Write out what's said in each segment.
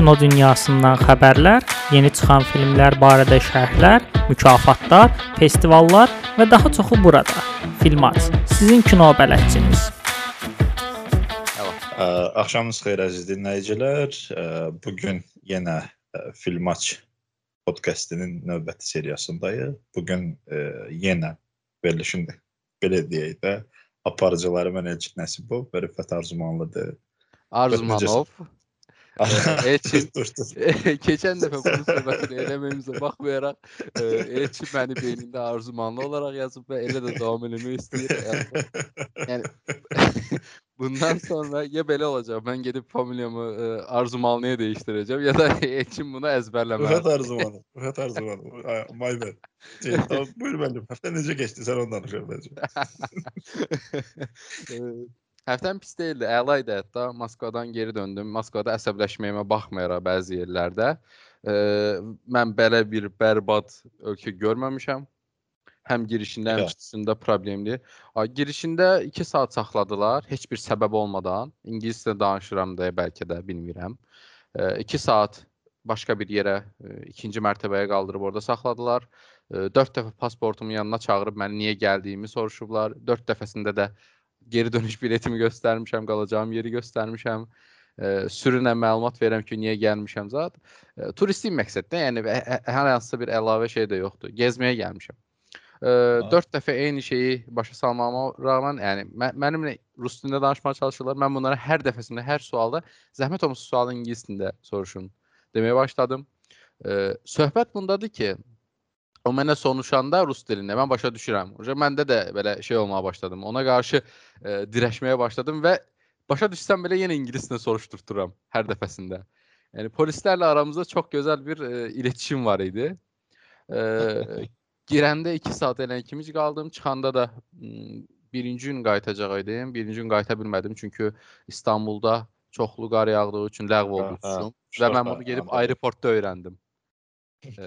kino dünyasından xəbərlər, yeni çıxan filmlər barədə şərhlər, mükafatlar, festivallar və daha çoxu burada. Filmat, sizin kino bələdçiniz. Ə, Axşamınız xeyir əziz dinləyicilər. Ə, Bu gün yenə ə, Filmaç podkastının növbəti seriyasındayıq. Bu gün yenə verilişin belə deyək də aparıcıları mən Elçin Nəsibov və Rüfət Arzumanlıdır. Arzumanov. Elçin Dur, dur. keçən dəfə bunu söhbətini eləməyimizə baxmayaraq e, Elçin məni beynində arzumanlı olaraq yazıb və elə də davam eləmək istəyir. Yəni, yəni bundan sonra ya belə olacaq, mən gedib familiyamı e, Arzumanlıya dəyişdirəcəm ya da Elçin bunu əzbərləməli. Rüfət Arzumanov. Rüfət Arzumanov. Ay, My bad. Şey, tamam, buyur müəllim. Həftə necə keçdi? Sən ondan danış əvvəlcə. E, Həftəm pis deyildi, əla idi hətta. Moskvadan geri döndüm. Moskvada əsəbləşməyimə baxmayaraq bəzi yerlərdə e, mən belə bir bərbad ölkə görməmişəm. Həm girişində, həm çıxışında problemli. Girişində 2 saat saxladılar, heç bir səbəb olmadan. İngiliscə danışıram deyə bəlkə də bilmirəm. 2 saat başqa bir yerə, e, ikinci mərtəbəyə qaldırıb orada saxladılar. 4 dəfə pasportumun yanına çağırıb məni niyə gəldiyimi soruşublar. 4 dəfəsində də geri dönüş biletimi göstərmişəm, qalacağım yeri göstərmişəm. E, sürünə məlumat verirəm ki, niyə gəlmişəm zət. E, turistik məqsəddə, yəni hə- hər hansısa bir əlavə şey də yoxdur. Gezməyə gəlmişəm. E, 4 dəfə eyni şeyi başa salmama rəğmən, yəni mə- mənimlə rus dilində danışmağa çalışırlar. Mən bunlara hər dəfəsində, hər sualda zəhmət olmasa sualı ingilis dilində soruşun deməyə başladım. E, söhbət bundadır ki, o mənə soruşanda rus dilində mən başa düşürəm. Oca məndə də belə şey olmağa başladım. Ona qarşı e, dirəşməyə başladım və başa düşsəm belə yenə ingiliscə soruşturturam hər dəfəsində. Yəni polislərlə aramızda çox gözəl bir e, iletişim var idi. E, girəndə 2 saat elə kimi qaldım, çıxanda da birinci gün qayıtacaq idim. Birinci gün qayıta bilmədim çünki İstanbulda çoxlu qar yağdığı üçün ləğv oldu Hə, hə. uçuşum və mən bunu gedib aeroportda öyrəndim. E,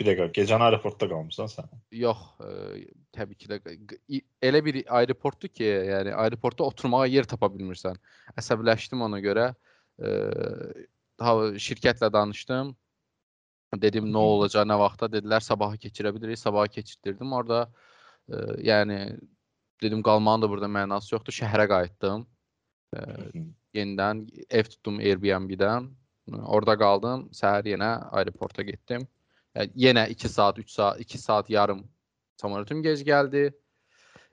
Bir dəqiqə, gecəni aeroportda qalmısan sən. Yox, ə, təbii ki də elə bir aeroportdur ki, yəni aeroportda oturmağa yer tapa bilmirsən. Əsəbləşdim ona görə. Daha şirkətlə danışdım. Dedim nə olacaq, nə vaxtda dedilər sabaha keçirə bilirik. Sabaha keçirtdirdim. Orada ə, yəni dedim qalmağın da burada mənası yoxdur. Şəhərə qayıtdım. Yenidən ev tutdum Airbnb-dən. Orada qaldım. Səhər yenə aeroporta getdim. Yəni, yenə 2 saat, 3 saat, 2 saat yarım samolotum gec gəldi.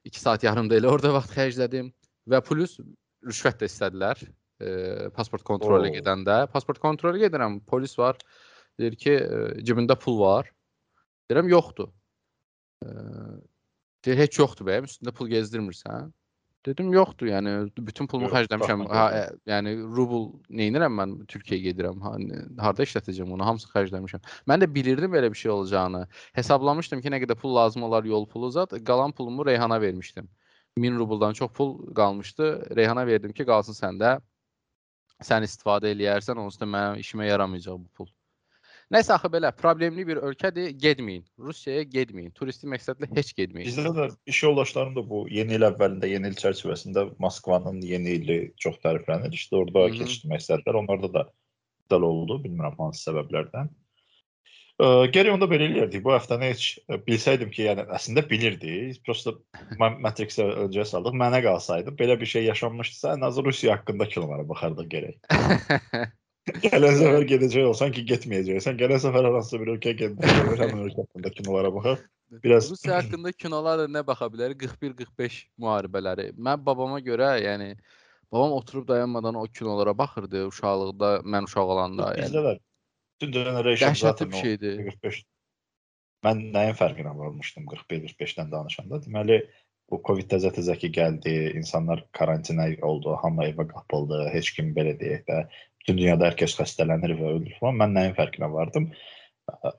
2 saat yarım da elə orada vaxt xərclədim və plus rüşvət də istədilər. E, pasport kontrolu Oo. gedəndə. Pasport kontrolu gedirəm, polis var. Deyir ki, e, cibində pul var. Deyirəm yoxdur. E, deyir heç yoxdur bəyəm, üstündə pul gezdirmirsən. Dedim yoxdur, yəni bütün pulumu xərcləmişəm. Ha, ə, yəni rubl neynirəm mən Türkiyəyə gedirəm. Ha, nə- harda işlədəcəm onu? Hamısını xərcləmişəm. Mən də bilirdim belə bir şey olacağını. Hesablamışdım ki, nə qədər pul lazım olar yol pulu zat. Qalan pulumu Reyhana vermişdim. 1000 rubldan çox pul qalmışdı. Reyhana verdim ki, qalsın səndə. Sən istifadə eləyərsən, onsuz da mənim işimə yaramayacaq bu pul. Nəsə axı belə problemli bir ölkədir, getməyin. Rusiyaya getməyin. Turisti məqsədlə heç getməyin. Bizdə də iş yoldaşlarım da bu yeni il əvvəlində, yeni il çərçivəsində Moskvanın yeni ili çox təriflənir. İşte orada Mhm. keçirmək istədilər. Onlarda da iptal oldu, bilmirəm hansı səbəblərdən. Ə, Gərək onda belə eləyərdik. Bu həftəni heç bilsəydim ki, yəni əslində bilirdik. Prosta Matrix-ə öncə saldıq. Mənə qalsaydı belə bir şey yaşanmışdısa, ən azı Rusiya haqqında kinolara baxardıq gərək. Gələn səfər gedəcək olsan ki, getməyəcəksən. Gələn səfər hansısa bir ölkəyə gedəcəksən, həmin ölkə haqqında kinolara baxaq. Biraz- Rusiya haqqında kinolar da nə baxa bilər? 41-45 müharibələri. Mən babama görə, yəni babam oturub dayanmadan o kinolara baxırdı uşaqlıqda, mən uşaq olanda. Yəni bütün generation zaten bir o şeydir. 45 Mən nəyin fərqinə varmışdım 41-45-dən danışanda? Deməli, bu Covid təzə-təzə ki gəldi, insanlar karantinə oldu, hamı evə qapıldı, heç kim belə deyək də, dünyada hər kəs xəstələnir və ölür falan. Mən nəyin fərqinə vardım?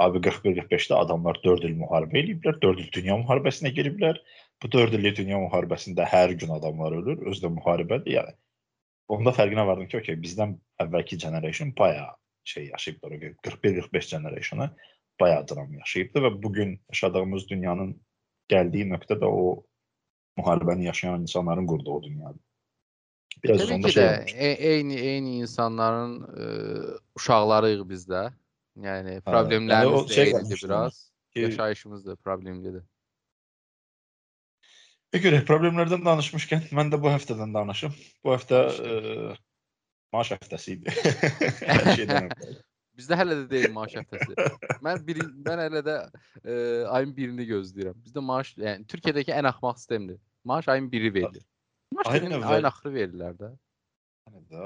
Abi 41-45-də adamlar 4 il müharibə eləyiblər, 4 il dünya müharibəsinə giriblər. Bu 4 illik dünya müharibəsində hər gün adamlar ölür, özü də müharibədir. Yəni onda fərqinə vardım ki, okey, bizdən əvvəlki generation bayağı şey yaşayıblar. o 41-45 generationu bayağı dram yaşayıbdı və bu gün yaşadığımız dünyanın gəldiyi nöqtə də o müharibəni yaşayan insanların qurduğu dünyadır. Biraz Təbii onda ki şey də olmuş. e- eyni eyni insanların e, uşaqlarıyıq biz də. Yəni yəni problemlərimiz o də şey eynidir qalmışdı biraz. ki- Yaşayışımız da problemlidir. E görə problemlərdən danışmışkən mən də bu həftədən danışım. Bu həftə e, maaş həftəsi idi. Hər şeydən əvvəl. Bizdə hələ də deyil maaş həftəsi. mən bir mən hələ də e, ayın 1-ni gözləyirəm. Bizdə maaş, yəni Türkiyədəki ən axmaq sistemdir. Maaş ayın 1-i verilir. Maaş Ayın ayın, axırı verirlər də.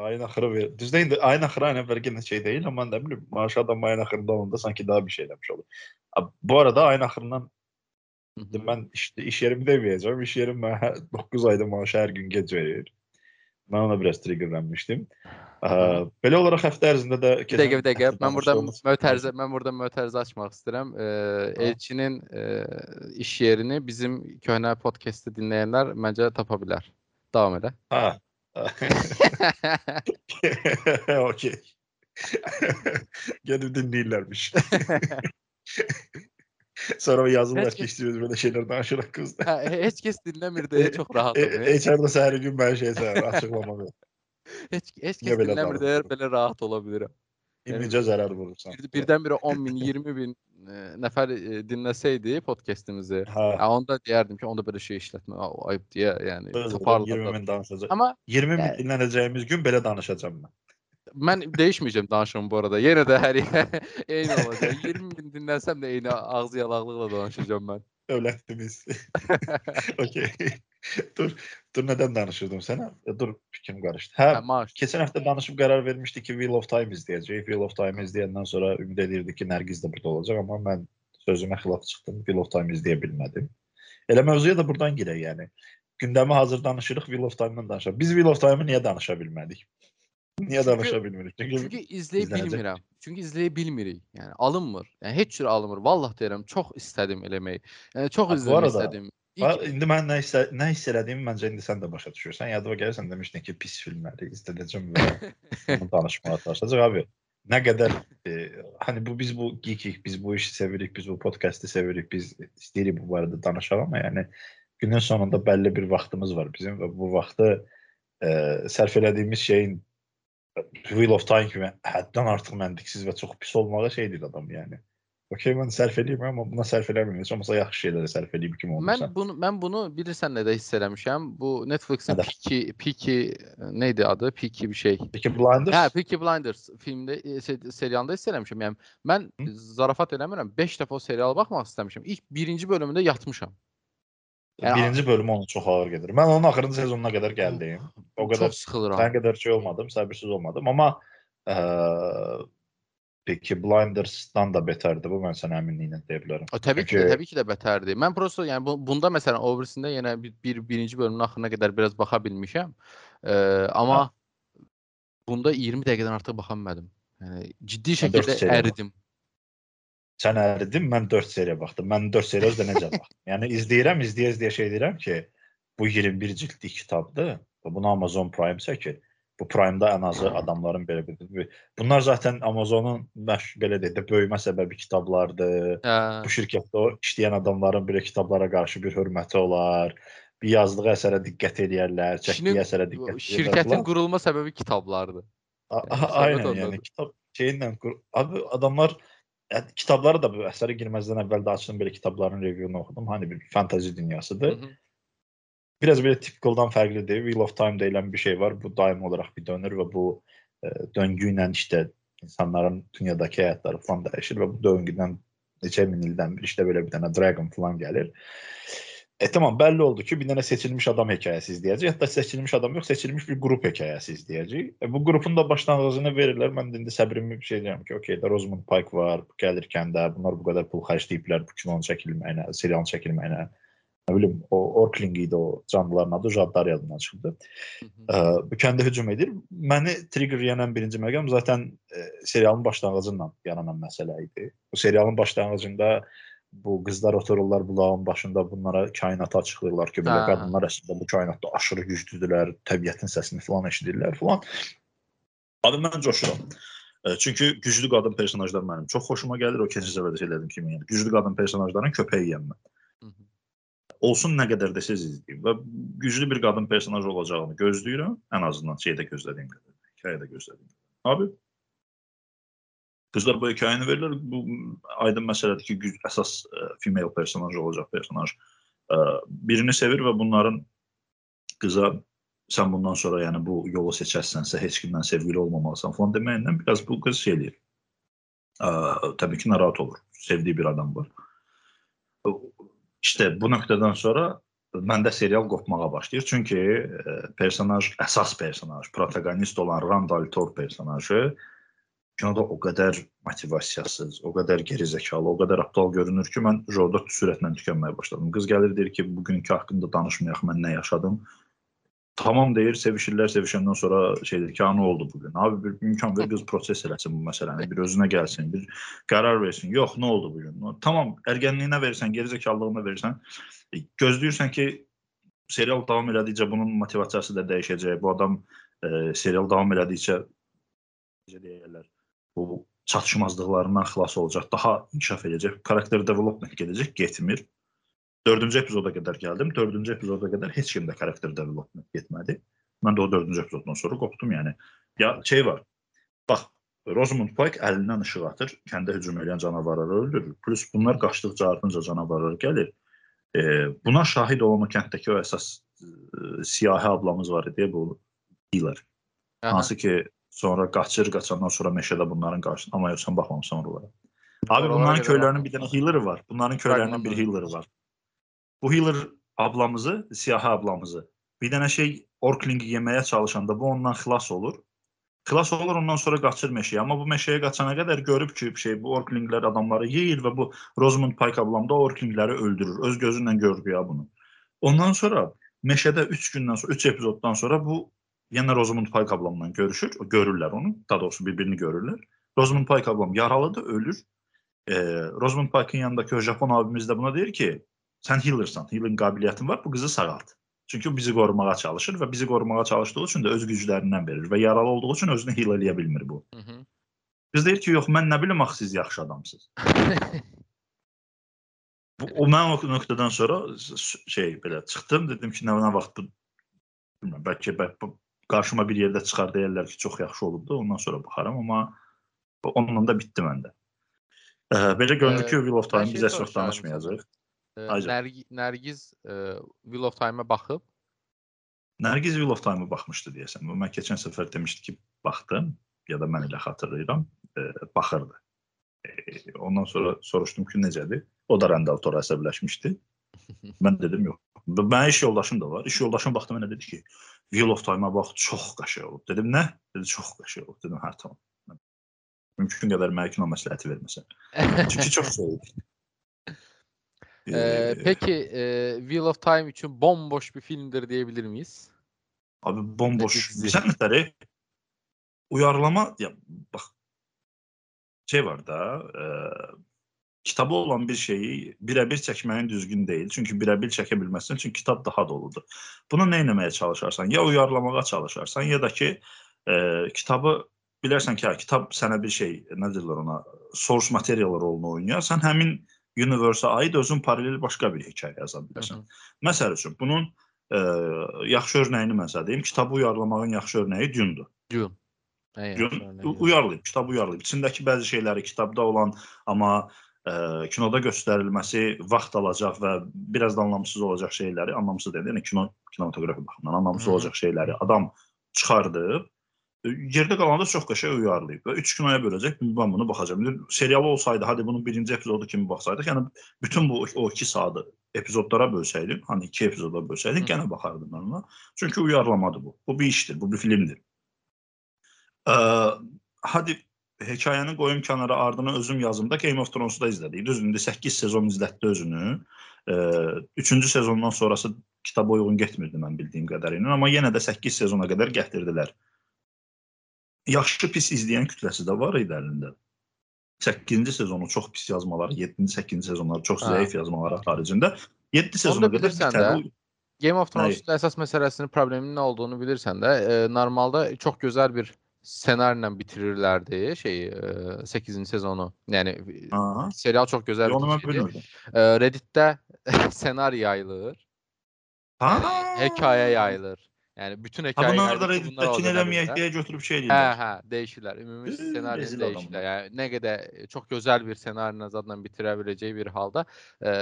Ayın axırı ver. Düzdür indi ayın axırı ayın əvvəl yenə şey deyil, amma nə bilim maaş adam ayın axırında olanda sanki daha bir şey eləmiş olur. Bu arada ayın axırından mən iş, iş yerimi deməyəcəm. İş yerim mənə 9 ayda maaşı hər gün gec verir. Mən ona biraz triggerlənmişdim. Belə olaraq həftə ərzində də Bir dəqiqə, bir dəqiqə. Mən burada mötərizə mən burada mötərizə açmaq istəyirəm. Elçinin iş yerini bizim köhnə podkastı dinləyənlər məncə tapa bilər. Davam elə. Ha. Okey. Gelip dinleyirlermiş. Sonra yazırlar Heç ki kəs- istiyoruz böyle şeyler danışarak kızlar. Hə, heç kəs dinləmir deyə çox rahatım. E, içeride her gün ben şey sayar, açıklamalı. Heç heç Niyə kəs belə dinləmir deyə davranıyorum? belə rahat ola bilirəm. İmicə zarar vurursan. Bir, birdən-birə 10 min, 20 bin e, nəfər e, dinləsəydi podkastımızı, Ha. ha, onda deyərdim ki, onda belə şey işlətmə a- ayıb deyə, yəni Özür dilerim, 20 taparlar. min danışacağım. Amma 20 min Yəni- dinlənəcəyimiz gün belə danışacağım ben. mən dəyişməyəcəm danışığımı bu arada. Yenə də hər eyni olacaq. 20 bin dinləsəm də eyni ağzı yalaqlıqla danışacağam mən. Öğlentimiz. Okey. dur, dur neden danışırdım sana? E, Dur fikrim karıştı. Hə, Ha, maaş. Keçen hafta danışıp karar vermiştik ki Wheel of Time izleyeceğiz. Wheel of Time izleyenden sonra ümid edirdik ki Nərgiz de burada olacak ama ben sözüme xilaf çıxdım. Wheel of Time izleyebilmedim. Elə mövzuya da buradan girək yəni. Gündəmi hazır danışırıq, Wheel of Time-dan danışaq. Biz Wheel of Time-ı niyə danışa bilmədik? Niyə Çünki- danışa bilmirik? Çünki, Çünki izləyə bilmirəm. Çünki izləyə bilmirik. Yəni alınmır. Yəni heç cür alınmır. Vallah deyirəm, çox istədim eləmək. Yəni çox izləmək arada- istədim. İlk, indi mən nə hiss nə hiss elədiyimi məncə indi sən də başa düşürsən. Yadıma gəlirsən demişdin ki, pis filmləri izlədəcəm və danışmağa çalışacağıq abi. Nə qədər e, hani bu biz bu geekik, biz bu işi sevirik, biz bu podkastı sevirik, biz istəyirik bu barədə danışaq amma yəni günün sonunda bəlli bir vaxtımız var bizim və bu vaxtı e, sərf elədiyimiz şeyin Wheel of Time kimi həddən artıq məntiqsiz və çox pis olmağı şey deyil adam yəni. Okey mən sərf eləyirəm amma buna sərf eləmirəm. Heç olmasa yaxşı şeylərə sərf eləyib kimi olursan. mən bunu mən bunu bilirsən nədə hiss eləmişəm. Bu Netflixin? Peaky Peaky neydi adı? Peaky bir şey. Peki Blinders? Hə, Peaky Blinders filmdə e, se- serialında hiss eləmişəm. Yəni mən Hı? zarafat eləmirəm. 5 dəfə o seriala baxmaq istəmişəm. İlk birinci bölümündə yatmışam. Yəni- Birinci bölümü onu çox ağır gedir. Mən onun axırıncı sezonuna qədər gəldim. O qədər çox sıxılıram. sən qədər şey olmadım, səbirsiz olmadım, amma ə, Peki Blinders'dan da betərdi bu, mən sənə əminliklə deyə bilərəm. O, təbii ki də, Çünki- təbii ki də bətərdir. Mən prosta yəni bu, bunda məsələn o birisində yenə bir, bir birinci bölümün axırına qədər biraz baxa bilmişəm. Ə, amma bunda 20 dəqiqədən artıq baxa bilmədim. Yəni ciddi şəkildə əridim. Sən əridin, mən 4 seriya baxdım. Mən 4 seriya özdə necə baxdım? yəni izləyirəm, izləyə izləyə şey deyirəm ki, bu 21 cildlik kitabdır və bunu Amazon Prime çəkir. Bu Prime-da ən azı adamların belə bir Bunlar zaten Amazonun məş belə deyək də böyümə səbəbi kitablardır. Hə, bu şirkətdə o işləyən adamların belə kitablara qarşı bir hörməti olar. Bir yazdığı əsərə diqqət eləyərlər, çəkdiyi əsərə diqqət eləyərlər. şirkətin qurulma səbəbi kitablardır. Yəni Aynen ondadır. yəni kitab şeyinlə qur- abi adamlar kitabları da bu əsərə girməzdən əvvəl də açdım belə kitabların reviewunu oxudum. Hani bir fantazi dünyasıdır. Hı -hı. Biraz belə tipicaldan fərqlidir. Wheel of Time deyilən bir şey var. Bu daim olaraq bir dönür və bu e, döngü ilə işte insanların dünyadakı həyatları falan dəyişir və bu döngüdən neçə min ildən bir işte belə bir dənə dragon falan gəlir. E tamam bəlli oldu ki, bir dənə seçilmiş adam hekayəsi izləyəcək. Hətta seçilmiş adam yox, seçilmiş bir qrup hekayəsi izləyəcək. E, bu qrupun da başlanğıcını verirlər. Mən də indi səbrimi bir şey deyirəm ki, okey, də Rosamund Pike var, bu gəlirkən də bunlar bu qədər pul xərcləyiblər bu kinonun çəkilməyinə, serialın çəkilməyinə. Nə bilim, o Orkling idi o canlıların adı, Jaddar yadımdan çıxdı. Ə, bu kəndə hücum edir. Məni trigger yeyən birinci məqam zaten ə, serialın başlanğıcından yaranan məsələ idi. Bu serialın başlanğıcında bu qızlar otururlar bulağın başında bunlara kainatı açıqlayırlar ki, belə qadınlar əslində bu kainatda aşırı güclüdülər, təbiətin səsini falan eşidirlər falan. Abi mən coşuram. Ə, Çünki güclü qadın personajlar mənim çox xoşuma gəlir. O keçən səfər də söylədim kimi, yəni güclü qadın personajların köpəyi yeyəm mən. Olsun nə qədər də siz izləyin və güclü bir qadın personajı olacağını gözləyirəm. Ən azından şeydə gözlədiyim qədər, hekayədə gözlədiyim qədər. Abi Qızlar bu hekayəni verirlər. Bu aydın məsələdir ki, güc, əsas ə, female personaj olacaq personaj ə, birini sevir və bunların qıza sən bundan sonra yəni bu yolu seçərsənsə heç kimdən sevgili olmamalısan falan deməyindən biraz bu qız şey eləyir. Ə, təbii ki, narahat olur. Sevdiyi bir adam var. İşte bu nöqtədən sonra məndə serial qopmağa başlayır. Çünki ə, personaj, əsas personaj, protagonist olan Randall Tor personajı kinoda o qədər motivasiyasız, o qədər gerizekalı, o qədər aptal görünür ki, mən orada sürətlə tükənməyə başladım. Qız gəlir deyir ki, bugünkü haqqında danışmayaq, mən nə yaşadım. Tamam deyir, sevişirlər, sevişəndən sonra şeydir ki, nə oldu bu gün? Abi bir imkan ver qız proses eləsin bu məsələni, bir özünə gəlsin, bir qərar versin. Yox, nə oldu bu gün? Tamam, ərgənliyinə verirsən, gerizekalılığına verirsən, e, gözləyirsən ki, serial davam elədikcə bunun motivasiyası da dəyişəcək. Bu adam e, serial davam elədikcə necə deyirlər, bu çatışmazlıqlarından xilas olacaq, daha inkişaf edəcək, karakter development gedəcək, getmir. 4-cü epizoda qədər gəldim. 4-cü epizoda qədər heç kimdə karakter development getmədi. Mən də o 4-cü epizoddan sonra qopdum, yəni. Ya şey var. Bax, Rosamund Pike əlindən işıq atır, kəndə hücum edən canavarları öldürür. Plus bunlar qaçdıqca ardınca canavarlar gəlir. E, buna şahid olan o kənddəki o əsas e, siyahi ablamız var idi, bu healer. Hansı ki Sonra qaçır, qaçandan sonra meşədə bunların qarşısında. Amma yox, sən baxmamısan oralara. Abi bunların köylərinin bir dənə healer'ı var. Bunların köylərinin bir healer'ı var. Bu healer ablamızı, siyahı ablamızı bir dənə şey Orklingi yeməyə çalışanda bu ondan xilas olur. Xilas olur, ondan sonra qaçır meşəyə. Amma bu meşəyə qaçana qədər görüb ki, şey bu Orklinglər adamları yeyir və bu Rosamund Pike ablam da Orklingləri öldürür. Öz gözü ilə görür ya bunu. Ondan sonra meşədə 3 gündən sonra, 3 epizoddan sonra bu yenə Rosamund Pike ablamla görüşür. Görürlər onu. Daha doğrusu bir-birini görürlər. Rosamund Pike ablam yaralıdır, ölür. E, Rosamund Pike'ın yanındakı o Japon abimiz də buna deyir ki, sən healersan, healing qabiliyyətin var, bu qızı sağalt. Çünki o bizi qorumağa çalışır və bizi qorumağa çalışdığı üçün də öz güclərindən verir və yaralı olduğu üçün özünü heal eləyə bilmir bu. Hı -hı. Qız deyir ki, yox, mən nə bilim axı siz yaxşı adamsınız. bu, o mən o nöqtədən sonra şey belə çıxdım, dedim ki, nə nə vaxt bu bilmirəm, bəlkə bəlkə qarşıma bir yerdə çıxar deyirlər ki, çox yaxşı olubdu. Ondan sonra baxaram, amma onunla da bitdi məndə. Ə, belə görünür ki, Wheel of Time bizə çox danışmayacaq. Nərgiz, Nərgiz Wheel of Time-a baxıb Nərgiz Wheel of Time-a baxmışdı deyəsən. Mən keçən səfər demişdi ki, baxdım ya da mən elə xatırlayıram, e, baxırdı. E, ondan sonra soruşdum ki, necədir? O da Randall Tor əsəbləşmişdi. Mən dedim yox. Mənim iş yoldaşım da var. İş yoldaşım baxdı mənə dedi ki, Wheel of Time-a bax, çox qəşəng olub. Dedim, nə? Dedi, çox qəşəng olub. Dedim, hə, tamam. Mümkün qədər mənə kino məsləhəti verməsən. Çünki çox soyuq. Ee, peki e, Wheel of Time için bomboş bir filmdir diyebilir miyiz? Abi bomboş. Sen mesela uyarlama ya bak şey var da e, kitabı olan bir şeyi birebir çəkməyin düzgün deyil. Çünki birebir çəkə bilməzsən, çünki kitab daha doludur. Bunu nə etməyə çalışarsan? Ya uyarlamağa çalışarsan, ya da ki, e, kitabı bilərsən ki, hə, kitab sənə bir şey, nə deyirlər ona, source material rolunu oynayır. Sən həmin universe-a aid özün paralel başqa bir hekayə yaza bilərsən. Məsəl üçün, bunun e, yaxşı örnəyini mən sizə deyim. Kitabı uyarlamağın yaxşı örnəyi Dune-dur. Dune. Dune uyarlayıb, kitabı uyarlayıb. İçindəki bəzi şeyləri kitabda olan, amma ə, kinoda göstərilməsi vaxt alacaq və biraz da anlamsız olacaq şeyləri, anlamsız deyil, yəni kino kinematografi baxımından anlamsız Hı. olacaq şeyləri adam çıxardıb yerdə qalanda çox qəşəng uyarlayıb və 3 kinoya böləcək. Mən bunu baxacağam. Serialı olsaydı, hadi bunun birinci epizodu kimi baxsaydıq, yəni bütün bu o 2 saatı epizodlara bölsəydim, hani 2 epizoda bölsəydik, yenə baxardım mən ona. Çünki uyarlamadır bu. Bu bir işdir, bu bir filmdir. Ə, hadi hekayəni qoyum kənara, ardına özüm yazımda Game of Thrones-u da izlədik. Düzdür, indi 8 sezon izlətdi özünü. 3-cü sezondan sonrası kitaba uyğun getmirdi mən bildiyim qədərilə, amma yenə də 8 sezona qədər gətirdilər. Yaxşı pis izləyən kütləsi də var idi əlində. 8-ci sezonu çox pis yazmaları, 7-ci, 8-ci sezonları çox zəif yazmaları haricində 7 sezona qədər bitərli. Game of Thrones-da əsas məsələsinin probleminin nə olduğunu bilirsən də, e, normalda çox gözəl bir ssenarlə bitirirlərdi şeyi 8-ci sezonu. Yəni Aha. serial çox gözəl bitirdi. Reddit-də senaryo yayılır. Ha. Hekayə yayılır. Yəni bütün Ha hekayə bunlar da yayılır ki, bunlar Reddit'tekini olacaq eləməyək bilər. deyə götürüb şey Hə, edirlər. hə, dəyişirlər. Ümumi Ee, ssenarionu rezil dəyişirlər. Yəni nə qədər çox gözəl bir ssenarini zadla bitirə biləcəyi bir halda e,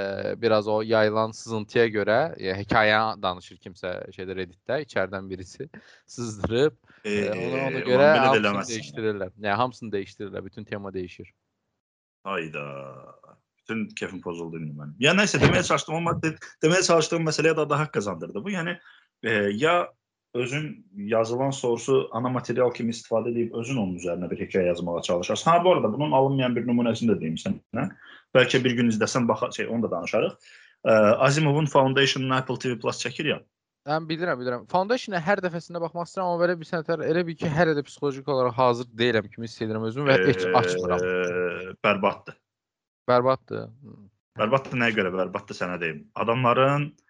biraz o yayılan sızıntıya görə e, hekayə danışır kimsə şeydə Redditdə içərdən birisi sızdırıb E, e, ona, ona ulan görə belə də hamısını eləməzsən. dəyişdirirlər. Yəni hamısını dəyişdirirlər. Bütün tema dəyişir. Hayda. Bütün keyfim pozuldu indi mənim. Ya nəysə deməyə çalışdım amma de, deməyə çalışdığım məsələyə də daha haqq qazandırdı. Bu yəni e, ya özün yazılan sorusu ana material kimi istifadə edib özün onun üzərinə bir hekayə yazmağa çalışarsan. Ha bu arada bunun alınmayan bir nümunəsini də deyim sənə. Bəlkə bir gün izləsən baxa şey onu da danışarıq. E, Asimovun Foundation-unu Apple TV Plus çəkir ya. Mən bilirəm, bilirəm. Foundation-a hər dəfəsində baxmaq istəyirəm, amma belə bir sənətlər elə bir ki, hər elə psixoloji olaraq hazır deyiləm kimi hiss edirəm özümü və heç açmıram. E, bərbaddır. Bərbaddır. Bərbaddır nəyə görə bərbaddır sənə deyim. Adamların e,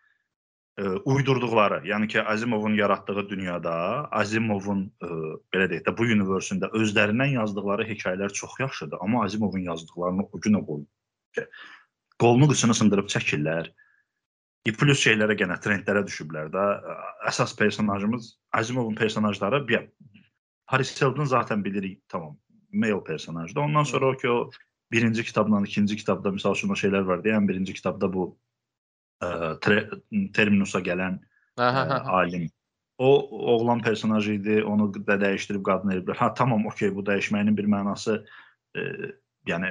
uydurduqları, yəni ki Asimovun yaratdığı dünyada, Asimovun e, belə deyək də bu universe-ində özlərindən yazdıqları hekayələr çox yaxşıdır, amma Asimovun yazdıqlarını o günə qoyub qolunu qıçını sındırıb çəkirlər. E plus şeylərə genə trendlərə düşüblər də. Əsas personajımız Asimovun personajları bir Harry Seldon zaten bilirik, tamam. Male personajdır. Ondan sonra o ki o birinci kitabla ikinci kitabda misal üçün o şeylər var deyə, ən birinci kitabda bu ə, terminusa gələn Hə, ə, hə. alim. O oğlan personajı idi, onu da dəyişdirib qadın ediblər. Ha tamam, okey, bu dəyişməyinin bir mənası ə, yəni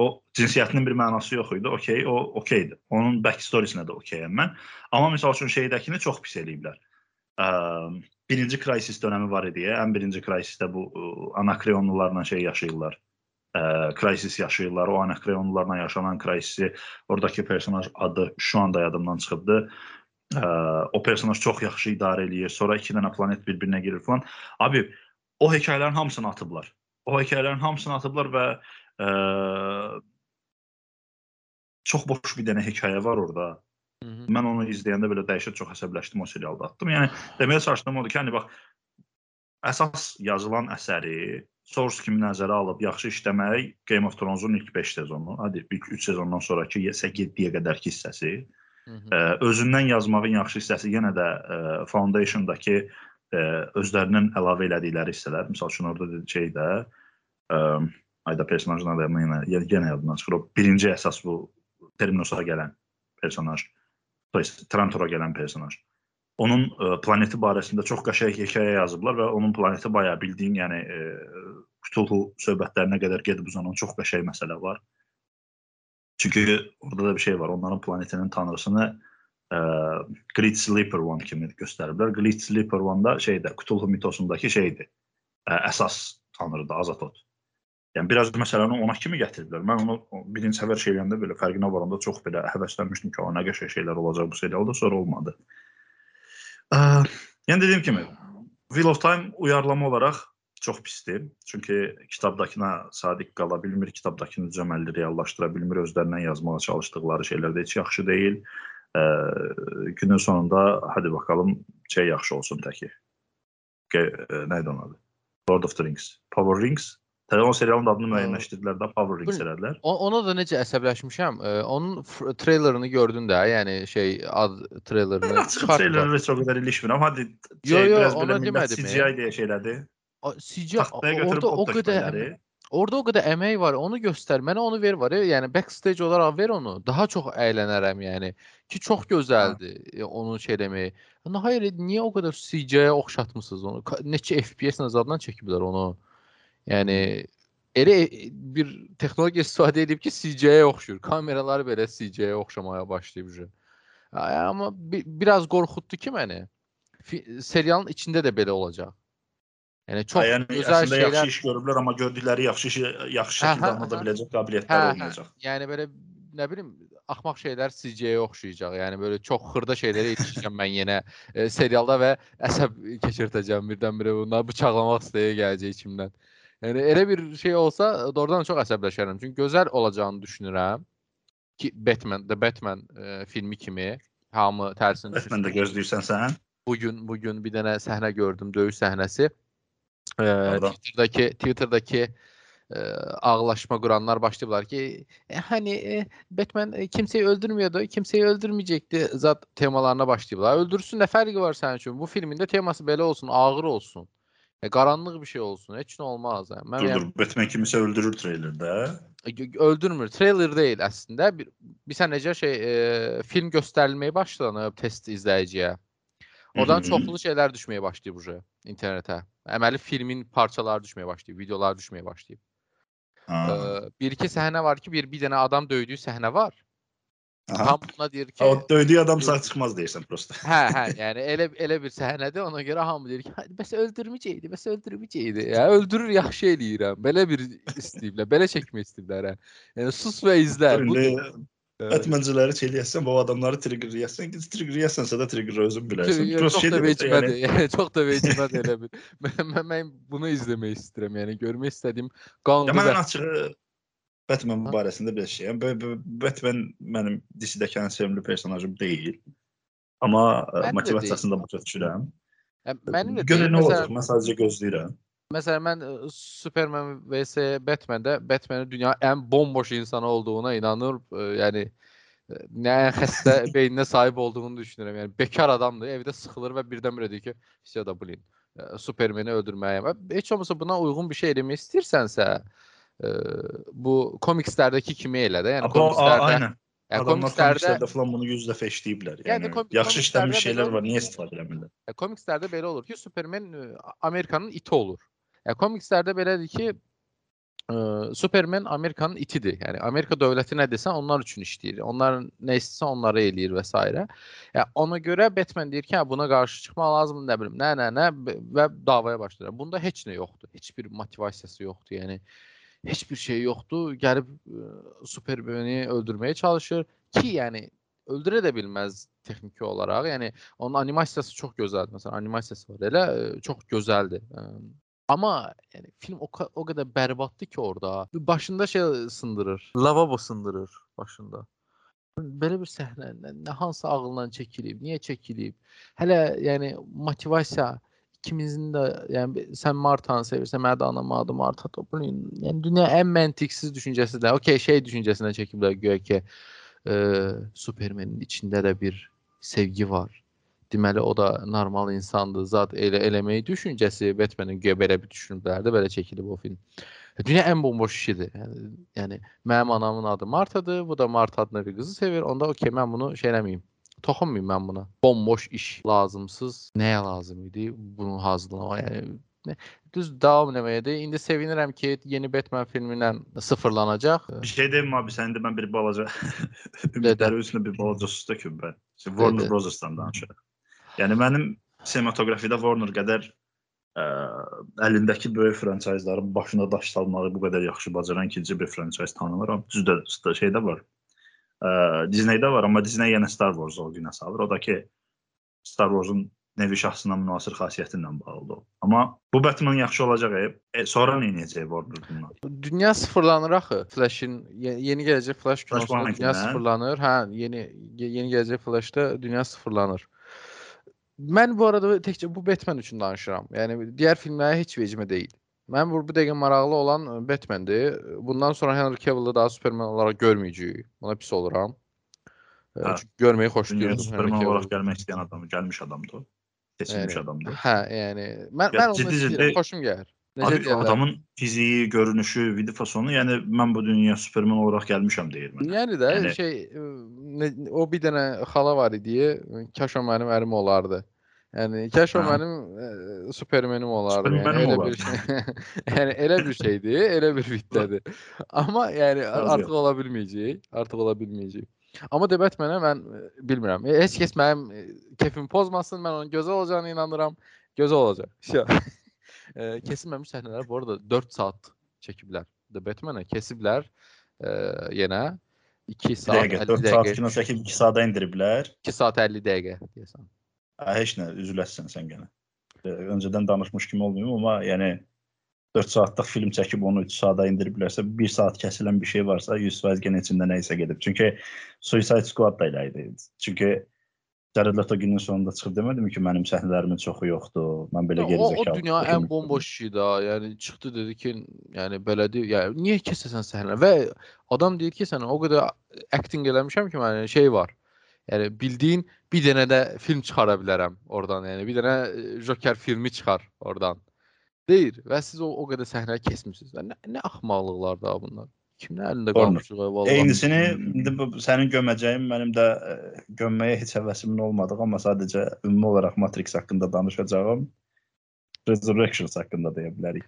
o cinsiyyətinin bir mənası yox idi. Okey, o okeydir. Onun back story-sinə də okeyəm mən. Amma misal üçün şeydəkini çox pis eləyiblər. Ə, birinci Crysis dönəmi var idi. Ən birinci Crysisdə bu ə, anakreonlularla şey yaşayırlar. Ə, Crysis yaşayırlar. O anakreonlularla yaşanan Crysisi oradakı personaj adı şu anda yadımdan çıxıbdı. Ə, o personaj çox yaxşı idarə eləyir. Sonra iki dənə planet bir-birinə girir falan. Abi o hekayələrin hamısını atıblar. O hekayələrin hamısını atıblar və ə, çox boş bir dənə hekayə var orada. Hı -hı. Mən onu izləyəndə belə dəhşət çox əsəbləşdim o serialda atdım. Yəni deməyə çalışdığım odur ki, yəni bax əsas yazılan əsəri Source kimi nəzərə alıb yaxşı işləmək Game of Thrones-un ilk 5 sezonu, hadi ilk 3 sezondan sonrakı 7-yə qədərki hissəsi, Hı -hı. özündən yazmağın yaxşı hissəsi yenə də ə, Foundation-dakı ə, özlərinin əlavə elədikləri hissələr. Məsəl üçün orada şey də ə, ayda personajın adı yenə yenə yadımdan çıxır. O birinci əsas bu Terminosa gələn personaj, Trantora gələn personaj. Onun ə, planeti barəsində çox qəşəng hekayə yazıblar və onun planeti bayaq bildiyin, yəni ə, Cthulhu söhbətlərinə qədər gedib uzanan çox qəşəng məsələ var. Çünki orada da bir şey var. Onların planetinin tanrısını ə, Great Sleeper One kimi göstəriblər. Great Sleeper One da şeydə Cthulhu mitosundakı şeydir. Ə, əsas tanrıdır, Azatot. Yəni biraz məsələni ona kimi gətiriblər. Mən onu birinci səfər şey eləyəndə belə fərqinə varanda çox belə həvəslənmişdim ki, o nə qəşəng şeylər olacaq bu serialda, sonra olmadı. Ə, yəni dediyim kimi Wheel of Time uyarlama olaraq çox pisdir. Çünki kitabdakına sadiq qala bilmir, kitabdakını düzəməlli reallaşdıra bilmir, özlərindən yazmağa çalışdıqları şeylər də heç yaxşı deyil. Ə, günün sonunda hadi bakalım şey yaxşı olsun təki. Ə, Nə idi onun adı? Lord of the Rings. Power Rings. Təbii o serialın adını müəyyənləşdirdilər də Power Rings elədilər. Ona da necə əsəbləşmişəm. E, onun treylerini gördün də, yəni şey ad treylerini açıq treylerlərə çox qədər ilişmirəm. Hadi Yo, şey, yo, biraz ona belə CGI deyə şeylədi. A- CGI Taxtaya götürüb orada o qədər əmək, orada o qədər əmək var. Onu göstər. Mənə onu ver var. Yəni backstage olaraq ver onu. Daha çox əylənərəm yəni. Ki çox gözəldir e, onun şey deməyi. Nə hayır, niyə o qədər CGI-yə oxşatmısınız onu? Neçə FPS nəzərdən çəkiblər onu. Yəni elə e, bir texnologiya istifadə edib ki, CGI-yə oxşuyur. Kameralar belə CGI-yə oxşamaya başlayıb. Ay, Amma bi biraz qorxutdu ki məni. Fi- Serialın içində də belə olacaq. Yəni çox yəni gözəl şeylər. yaxşı iş görüblər, amma gördükləri yaxşı işi yaxşı şəkildə hə, anlada hə. biləcək qabiliyyətləri Hə, olmayacaq. Yəni belə nə bilim axmaq şeylər CGI-yə oxşayacaq. Yəni belə çox xırda şeylərə yetişəcəm mən yenə e, serialda və əsəb keçirtəcəm birdən-birə bunları bıçaqlamaq istəyə gələcək içimdən. Yəni elə bir şey olsa doğrudan çox əsəbləşərəm. Çünki gözəl olacağını düşünürəm. Ki Batman, The Batman e, filmi kimi hamı tərsini Mən də düşürsün. gözləyirsən sən. Bu gün bu gün bir dənə səhnə gördüm, döyüş səhnəsi. E, Harda? Twitter'dakı Twitter'dakı e, ağlaşma kuranlar başlayıblar ki e, hani e, Batman e, kimseyi öldürmüyordu, kimseyi öldürmeyecekti zat temalarına başlayıblar. Öldürsün ne fərqi var sənin üçün? Bu filmin də teması belə olsun, ağır olsun. E, qaranlıq bir şey olsun. Heç nə olmaz. Yəni. Mən Dur yəni, dur Batman kimisi öldürür treylerdə. e, gö- öldürmür. Trailer değil əslində. Bir, bir sən necə şey e, film göstərilməyə başlanıb test izləyiciyə. Oradan Hı hı. çoxlu şeylər düşməyə başlayıb uje internetə. Əməli filmin parçaları düşməyə başlayıb, videolar düşməyə başlayıb. Ha. Ee, bir iki sahne var ki bir bir tane adam dövdüğü sahne var. Aha. Tam buna deyir ki O döydüğü adam sağ çıxmaz deyirsən prosta. hə hə yani elə elə bir səhnədir ona görə hamı deyir ki bəs öldürməyəcəkdi, bəs öldürməyəcəkdi. Ya öldürür yaxşı eləyirəm. Belə bir istəyiblər, belə çəkmək istəyiblər. hə. Yəni sus və izlə. Bu İndi Batmancıları çeləyəsən, bu adamları triggerləyəsən, ki triggerləyəsənsə də triggerı özün bilərsən. Çox da şeydir, vecimədir. yəni, çox da vecimədir elə bir. Mən, mən, bunu izləmək istəyirəm. Yəni görmək istədiyim qanlı Ya mən açığı Batman Ha? barəsində bir şeyəm. Batman mənim DC-dəki ən sevimli personajım deyil. Amma deyil. motivasiyasını da başa düşürəm. Mənim də Görə nə olacaq? Mən sadəcə gözləyirəm. Mesela ben e, Superman vs Batman'de Batman'in dünya en bomboş insanı olduğuna inanır. E, yani e, ne hasta beynine sahip olduğunu düşünürüm. Yani bekar adamdı. Evde sıkılır ve birdenbire diyor ki işte da bilin Superman'i öldürmeye. Hiç olmasa buna uygun bir şey elimi istirsense bu komikslerdeki kimi ele de yani Ama, komiklerde, Adamlar komiklerde, komiklerde falan bunu yüz defa işleyipler. Yani, yani komik, yakışıştan bir şeyler var. Niye istifade edemediler? Yani komikslerde böyle olur ki Superman Amerika'nın iti olur. Ya komikslərdə belədir ki, e, Superman Amerikanın itidir. Yəni Amerika dövləti nə desə onlar üçün işləyir. Onlar nə istəsə onları eləyir və s. Ya ona görə Batman deyir ki, hə, buna qarşı çıxmaq lazımdır, nə bilim, nə nə nə və davaya başlayır. Bunda heç nə yoxdur. Heç bir motivasiyası yoxdur. Yəni heç bir şey yoxdur. Gəlib e, Superman'i öldürməyə çalışır ki, yəni öldürə də bilməz texniki olaraq. Yəni onun animasiyası çox gözəldir. Məsələn, animasiyası var. Elə çox gözəldir. Amma yəni film o, ka- o qədər bərbaddır ki orada. Başında şey sındırır. Lavabo sındırır başında. Belə bir nə, nə hansı ağlından çəkilib, niyə çəkilib? Hələ yəni motivasiya ikimizin də yəni sən Martanı sevirsən, mən də anam adı Marta Toplin. Yəni dünya ən məntiqsiz düşüncəsidir. Okay, şey düşüncəsindən çəkiblər güya ki, e, Superman'in içində də bir sevgi var. Deməli o da normal insandır. Zat elə eləməyi düşüncəsi Batman'in güya belə bir düşünüblər də belə çəkilib o film. Dünya ən bomboş işidir. Yəni, yəni mənim anamın adı Martadır, bu da Marta adında bir qızı sevir. Onda okey mən bunu şey eləməyim. Toxunmayım mən buna. Bomboş iş, lazımsız. Nəyə lazım idi bunu hazırlamaq? Yəni nə- düz davam eləməyədir. İndi sevinirəm ki, yeni Batman filmi ilə sıfırlanacaq. Bir şey deyim abi, sənin də mən bir balaca ümidləri üstünə bir balaca sus töküm mən. İşte Warner Dedi. Brothers'dan danışırıq. Yəni mənim sinematografiyada Warner qədər ə, əlindəki böyük franchise-ların başına daş salmağı bu qədər yaxşı bacaran ikinci bir franchise tanımıram. Düzdür, st- şeydə var. Ə, Disney-də var, amma Disney yenə Star Wars-u günə salır. O da ki Star Wars-un nevi şəxsına münasir xasiyyəti ilə bağlıdır. Amma bu Batman yaxşı olacaq. E, e, sonra nə edəcək Warner bundan? Dünya sıfırlanır axı. Flash'in ye- yeni gələcək Flash kinosunda dünya hə? sıfırlanır. Hə, yeni ye- yeni gələcək Flash'da dünya sıfırlanır. Mən bu arada təkcə bu Batman üçün danışıram. Yəni digər filmlərə heç vecimə deyil. Mən bu bu dəqiqə maraqlı olan Batman-dir. Bundan sonra Henry Cavill-ı daha Superman olaraq görməyəcəyik. Ona pis oluram. Hə. Çünki görməyi Henry Superman olaraq gəlmək istəyən adam, gəlmiş adamdır. Seçilmiş Yəni, adamdır. Hə, yəni mən Ya mən onu ciddi istəyirəm, ciddi- xoşum gəlir. Necə Abi deyirlər? adamın fiziği, görünüşü, vidi fasonu, yəni mən bu dünyaya Superman olaraq gəlmişəm deyir mənə. Yəni də Yəni- şey ə, nə- o bir dənə xala var idi. Kaş o mənim ərim olardı. Yəni kaş o mənim ə, Supermenim olardı. Supermenim yəni elə olardı. bir şey. yəni elə bir şeydir, elə bir vitlədir. Amma yəni artıq ola bilməyəcək, artıq ola bilməyəcək. Amma demək mənə mən ə, bilmirəm. E, Heç kəs mənim kefimi pozmasın. Mən onun gözəl olacağına inanıram. Gözəl olacaq. Şə. Ə, Kesilməmiş səhnələr bu arada 4 saat çəkiblər. The Batman-ə kesiblər ə, yenə 2 saat Dəqiqə, 50 4 saat dəqiqə. kino çəkib 2 saata indiriblər. 2 saat 50 dəqiqə deyəsən. Hə, heç nə, üzüləsən sən gənə. E, Öncədən danışmış kimi olmayım, amma yəni 4 saatlıq film çəkib onu 3 saata indiriblərsə, 1 saat kəsilən bir şey varsa 100% gənə içində nə isə gedib. Çünki Suicide Squad da elə idi. Çünki Leto günün sonunda çıxıb demədimi ki, mənim səhnələrimin çoxu yoxdur. Mən belə geri o, zəkalı. o dünya ən bomboş şeydi ha. Yəni çıxdı dedi ki, yəni belədir. Yəni niyə kəsəsən səhnə? Və adam deyir ki, sən o qədər acting eləmişəm ki, mənim şey var. Yəni bildiyin bir dənə də film çıxara bilərəm oradan. Yəni bir dənə e, Joker filmi çıxar oradan. Deyir və siz o, o qədər səhnə kəsmisiniz. Nə, nə axmaqlıqlar da bunlar. Doğru. qalmışıq vallahi. Eynisini sənin göməcəyin mənim də ə, gömməyə heç həvəsimin olmadığı, amma sadəcə ümumi olaraq Matrix haqqında danışacağım. Resurrections haqqında deyə bilərik.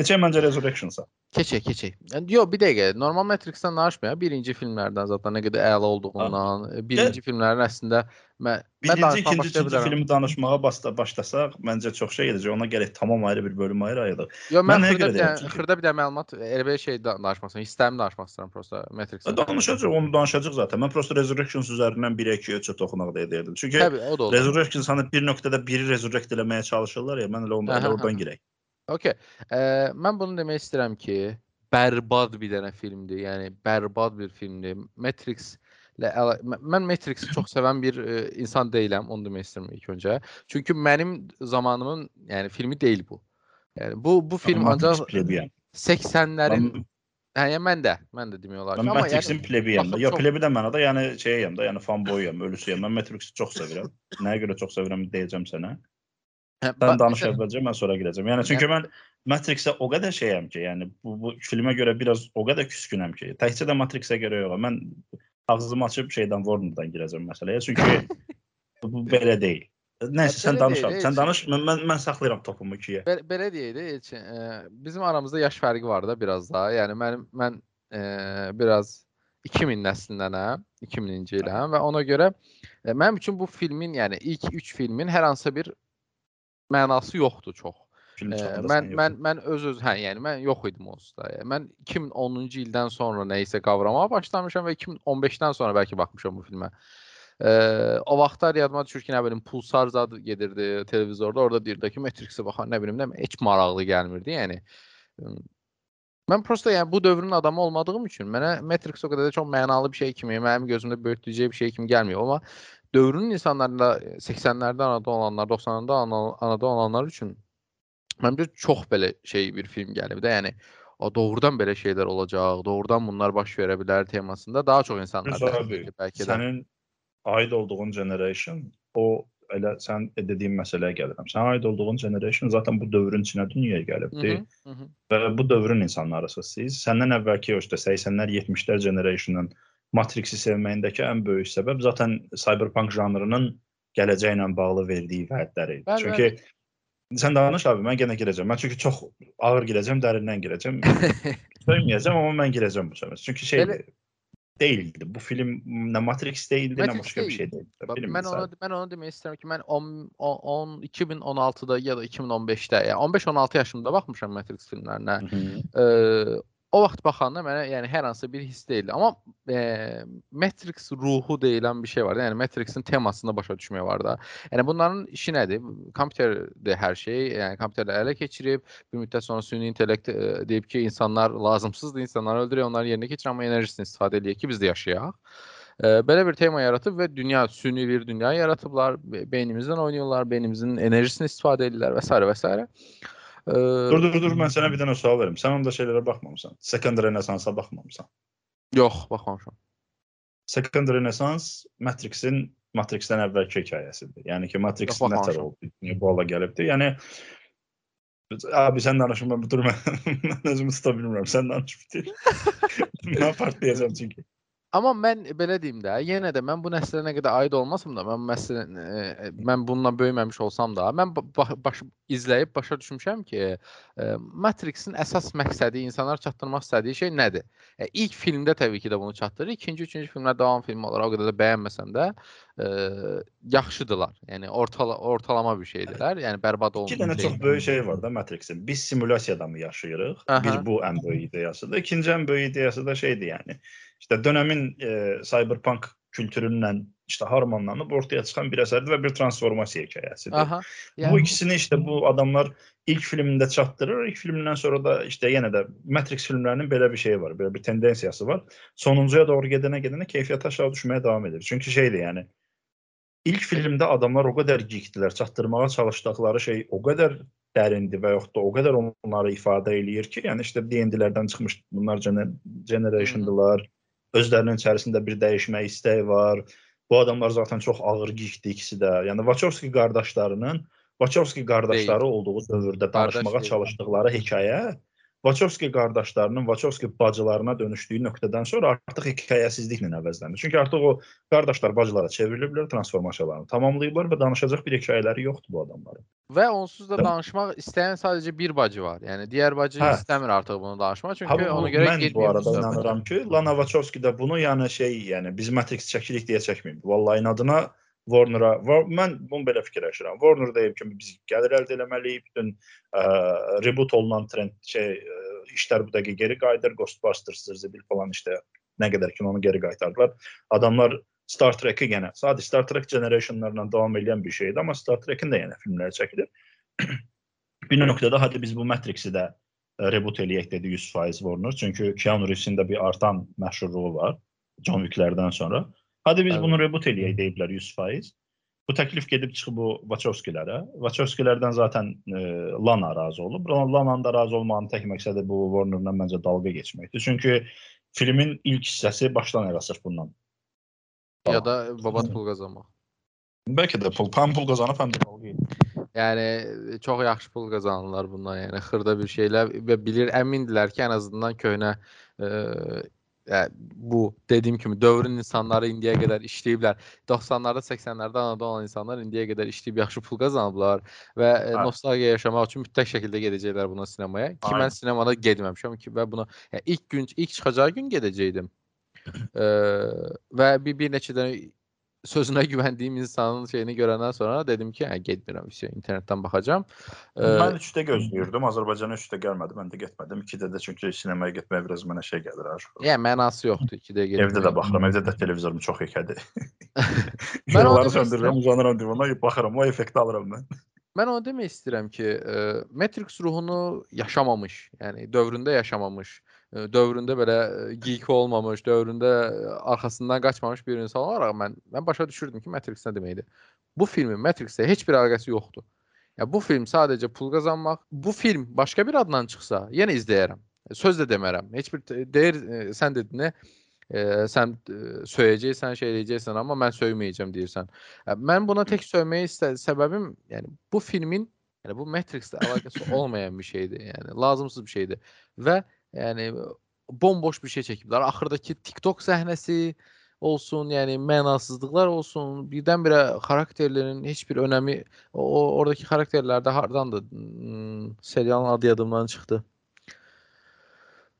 Keçək məncə Resurrections-a. Keçək, keçək. Yox, bir dəqiqə. Normal Matrix-dən danışmayaq. Birinci filmlərdən zaten nə qədər əla olduğundan, e, birinci filmlərin əslində mən mən Birinci, danışmağa ikinci, üçüncü filmi danışmağa başla, başlasaq, məncə çox şey gedəcək. Ona gərək tamam ayrı bir bölüm ayır ayırıq. Yox, Mən mən xırda bir Çünki- xırda bir dənə məlumat elə belə şey da- danışmaq istəyirəm. Hisslərimi danışmaq istəyirəm prosta Matrix-dən. Danışacağıq, onu danışacağıq zaten. Mən prosta Resurrections üzərindən 1 2 3 toxunaq deyə deyirdim. Çünki Təbii. Resurrections hani bir nöqtədə biri resurrect eləməyə çalışırlar ya, mən elə onda Aha, elə oradan aha. girək. Okay. Ə, mən bunu demək istəyirəm ki, bərbad bir dənə filmdir. Yəni bərbad bir filmdir. Matrix ilə əla- mə- mən Matrix-i çox sevən bir ə, insan deyiləm, onu demək istəyirəm ilk öncə. Çünki mənim zamanımın, yəni filmi deyil bu. Yəni bu bu film ancaq plebiyəm. 80-lərin Mən, hə, yəni mən də, mən də demək olar ki, mən amma Matrixin yəni plebiyəm. çox- Ya çox- plebi də mənə də, yəni şeyəm də, yəni fanboyam, ölüsüyəm. Mən Matrixi çox sevirəm. Nəyə görə çox sevirəm deyəcəm sənə. Hə, Sən danış əvvəlcə, mən sonra girəcəm. Yəni çünki mən Matrixə o qədər şeyəm ki, yəni bu, bu filmə görə biraz o qədər küskünəm ki, təkcə də Matrixə görə yox. Mən ağzımı açıb şeydən Warner-dan girəcəm məsələyə. Çünki bu, belə deyil. Nəysə sən danış deyil, Sən danış. Mən mən, mən saxlayıram topumu ikiyə. Belə, belə deyək də, Elçin, ə, bizim aramızda yaş fərqi var da biraz daha. Yəni mənim mən ə, biraz 2000 nəslindənəm, 2000-ci iləm və ona görə ə, mənim üçün bu filmin, yəni ilk 3 filmin hər hansısa bir mənası yoxdur çox. Film Ə, çıxanda mən sən mən mən öz öz hə, yəni mən yox idim onsuz da. Yəni, mən 2010-cu ildən sonra nə isə qavramağa başlamışam və 2015-dən sonra bəlkə baxmışam bu filmə. Ə, o vaxtlar yadıma düşür ki, nə bilim Pulsar zad gedirdi televizorda. Orada deyirdi ki, Matrix-ə baxan nə bilim nə heç maraqlı gəlmirdi, yəni. Üm, Mən prosta yəni bu dövrün adamı olmadığım üçün mənə Matrix o qədər də çox mənalı bir şey kimi, mənim gözümdə böyütdüyəcək bir şey kimi gəlmir. Amma dövrün insanlarında 80-lərdə anadan olanlar, 90-larda ana- anadan olanlar üçün məncə çox belə şey bir film gəlib də, yəni o doğrudan belə şeylər olacaq, doğrudan bunlar baş verə bilər temasında daha çox insanlar bəlkə də. sənin aid olduğun generation o elə sən dediyin məsələyə gəlirəm. Sən aid olduğun generation zaten bu dövrün içinə dünyaya gəlibdi -hı, hı -hı. və bu dövrün insanlarısınız siz. Səndən əvvəlki o işte 80-lər, 70-lər generation'ın Matrixi sevməyindəki ən böyük səbəb zaten cyberpunk janrının gələcəyi ilə bağlı verdiyi vədlər idi. Bəli, Çünki sən danış abi, mən yenə girəcəm. Mən çünki çox ağır girəcəm, dərindən girəcəm. Söyməyəcəm, amma mən girəcəm bu səfər. Çünki şey Belə- değildi. Bu film nə Matrix değildi, nə Matrix başqa bir deyil. şey değildi. Bax, Filmdi mən onu mən onu demək istəyirəm ki, mən 10, 10 2016-da ya da 2015-də, yəni 15-16 yaşımda baxmışam Matrix filmlərinə. Hı -hı. Ə, o vaxt baxanda mənə yəni hər hansı bir hiss deyildi. Amma e, Matrix ruhu deyilən bir şey var. Yəni Matrixin temasını başa düşmək var da. Yəni bunların işi nədir? Kompüterdə hər şey, yəni kompüterlə ələ keçirib, bir müddət sonra süni intellekt e, deyib ki, insanlar lazımsızdır, insanları öldürək, onları yerinə keçir, amma enerjisini istifadə eləyək ki, biz də yaşayaq. E, belə bir tema yaratıb və dünya süni bir dünya yaratıblar. Be- Beynimizdən oynayırlar, beynimizin enerjisini istifadə edirlər və s. və s. E, Dur dur dur, mən sənə bir dənə sual verim. Sən onda şeylərə baxmamısan. Second Renaissance-a baxmamısan. Yox, baxmamışam. Second Renaissance Matrixin Matrixdən əvvəlki hekayəsidir. Yəni ki, Matrix baxmamışam. nətər oldu, niyə bu hala gəlibdi? Yəni Abi sən danışma, mən dur mən, mən özümü tuta bilmirəm. Sən danış bitir. mən partlayacağam çünki. Amma mən belə deyim də, yenə də mən bu nəslə nə qədər aid olmasam da, mən məsələn e, mən bununla böyüməmiş olsam da, mən ba- ba- baş, izləyib başa düşmüşəm ki, e, Matrixin əsas məqsədi insanlar çatdırmaq istədiyi şey nədir? E, ilk filmdə təbii ki də bunu çatdırır. İkinci, üçüncü filmlər davam filmi olaraq o qədər də bəyənməsəm də, e, yaxşıdılar. Yəni ortala ortalama bir şeydilər. Yəni bərbad olmuş. İki dənə şey. çox böyük şey var da Matrixin. Biz simulyasiyada mı yaşayırıq? Aha. Bir bu ən böyük ideyasıdır. İkinci ən böyük ideyası da şeydir yəni. İşte dönemin e, cyberpunk kültüründən işte harmanlanıb ortaya çıxan bir əsərdir və bir transformasiya hekayəsidir. Aha. Bu ikisini işte bu adamlar ilk filmində çatdırır. İlk filmdən sonra da işte yenə də Matrix filmlərinin belə bir şeyi var, belə bir tendensiyası var. Sonuncuya doğru gedənə gedənə keyfiyyəti aşağı düşməyə davam edir. Çünki şeydir yəni ilk filmdə adamlar o qədər geekdilər, çatdırmağa çalışdıqları şey o qədər dərindir və yaxud da o qədər onları ifadə eləyir ki, yəni işte D&D-lərdən çıxmış bunlar gener generationdılar. Özlərinin içərisində bir dəyişmə istəyi var. Bu adamlar zaten çox ağır geekdir ikisi də. Yəni Wachowski qardaşlarının Wachowski qardaşları Deyil. olduğu dövrdə danışmağa çalışdıqları hekayə Wachowski qardaşlarının Wachowski bacılarına dönüşdüyü nöqtədən sonra artıq hekayəsizliklə əvəzlənir. Çünki artıq o qardaşlar bacılara çevriliblər, transformasiyalarını tamamlayıblar və danışacaq bir hekayələri yoxdur bu adamların. Və onsuz da danışmaq istəyən sadəcə bir bacı var. Yəni digər bacı hə. istəmir artıq bunu danışmaq, çünki ha, ona görə mən bu arada inanıram ki, Lana Wachowski də bunu yəni şey, yəni biz Matrix çəkirik deyə çəkməyib. Vallahi inadına Warner-a mən bunu belə fikirləşirəm. Warner deyib ki, biz gəlir əldə etməliyik, bütün ə, reboot olunan trend şey ə, işlər bu dəqiqə geri qayıdır, Ghostbusters, Zibil falan işte nə qədər ki onu geri qaytardılar. Adamlar Star Trek-i yenə, sadəcə Star Trek generationlarla davam edən bir şeydir, amma Star Trek-in də yenə filmləri çəkilir. bir nöqtədə hadi biz bu Matrix-i də reboot eləyək dedi 100% Warner. Çünki Keanu Reeves-in də bir artan məşhurluğu var John Wick-lərdən sonra. Hadi biz evet. bunu reboot eləyək deyiblər 100%. Bu təklif gedib çıxıb bu Wachowskilərə. Wachowskilərdən zaten e, Lana razı olub. Lana'nın da razı olmağının tək məqsədi bu Warner-la məncə dalga keçməkdir. Çünki filmin ilk hissəsi başdan ayağa sırf bundan. Ya da babat pul qazanmaq. Bəlkə də pul, həm pul qazanıb, həm də dalga edir. Yəni çox yaxşı pul qazanırlar bundan, yəni xırda bir şeylər və bilir əmindilər ki, ən azından köhnə e, yəni, bu dediyim kimi dövrün insanları indiyə qədər işləyiblər. 90-larda, 80-lərdə anadan olan insanlar indiyə qədər işləyib yaxşı pul qazanıblar və e, hə. nostalgiya yaşamaq üçün mütləq şəkildə gedəcəklər buna sinemaya. Ki Aynen. mən sinemada getməmişəm ki və buna yəni, ilk gün ilk çıxacağı gün gedəcəydim. e, və bir, bir neçə dənə sözünə güvəndiyim insanın şeyini görəndən sonra dedim ki, hə getmirəm, işte, internetdən baxacağam. Mən 3-də gözləyirdim. Azərbaycana 3-də gəlmədi. Mən də getmədim. 2-də də çünki sinemaya getmək biraz mənə şey gəlir ha. Yəni mənası yoxdur 2-də getmək. Evdə də baxıram. Evdə də televizorum çox yekədir. mən onları söndürürəm, uzanıram divana, baxıram, o effekti alıram mən. Mən onu demək istəyirəm ki, Matrix ruhunu yaşamamış, yəni dövründə yaşamamış dövründə belə geek olmamış, dövründə arxasından qaçmamış bir insan olaraq mən mən başa düşürdüm ki, Matrix nə deməkdir. Bu filmin Matrix-ə heç bir əlaqəsi yoxdur. Ya bu film sadəcə pul qazanmaq. Bu film başqa bir adla çıxsa, yenə izləyərəm. Söz də demərəm. Heç bir deyir sən dedin? E, sən e, söyəcəksən, şey eləyəcəksən, amma mən söyməyəcəm deyirsən. Mən buna tək söyməyə istə səbəbim, yəni bu filmin, yəni bu Matrix-də əlaqəsi olmayan bir şeydir. Yəni lazımsız bir şeydir. Və Yəni bomboş bir şey çəkiblər. Axırdakı TikTok səhnəsi olsun, yəni mənasızlıqlar olsun, birdən-birə xarakterlərin heç bir önəmi o oradakı xarakterlər də hardandır? Hmm, serialın adı yadımdan çıxdı.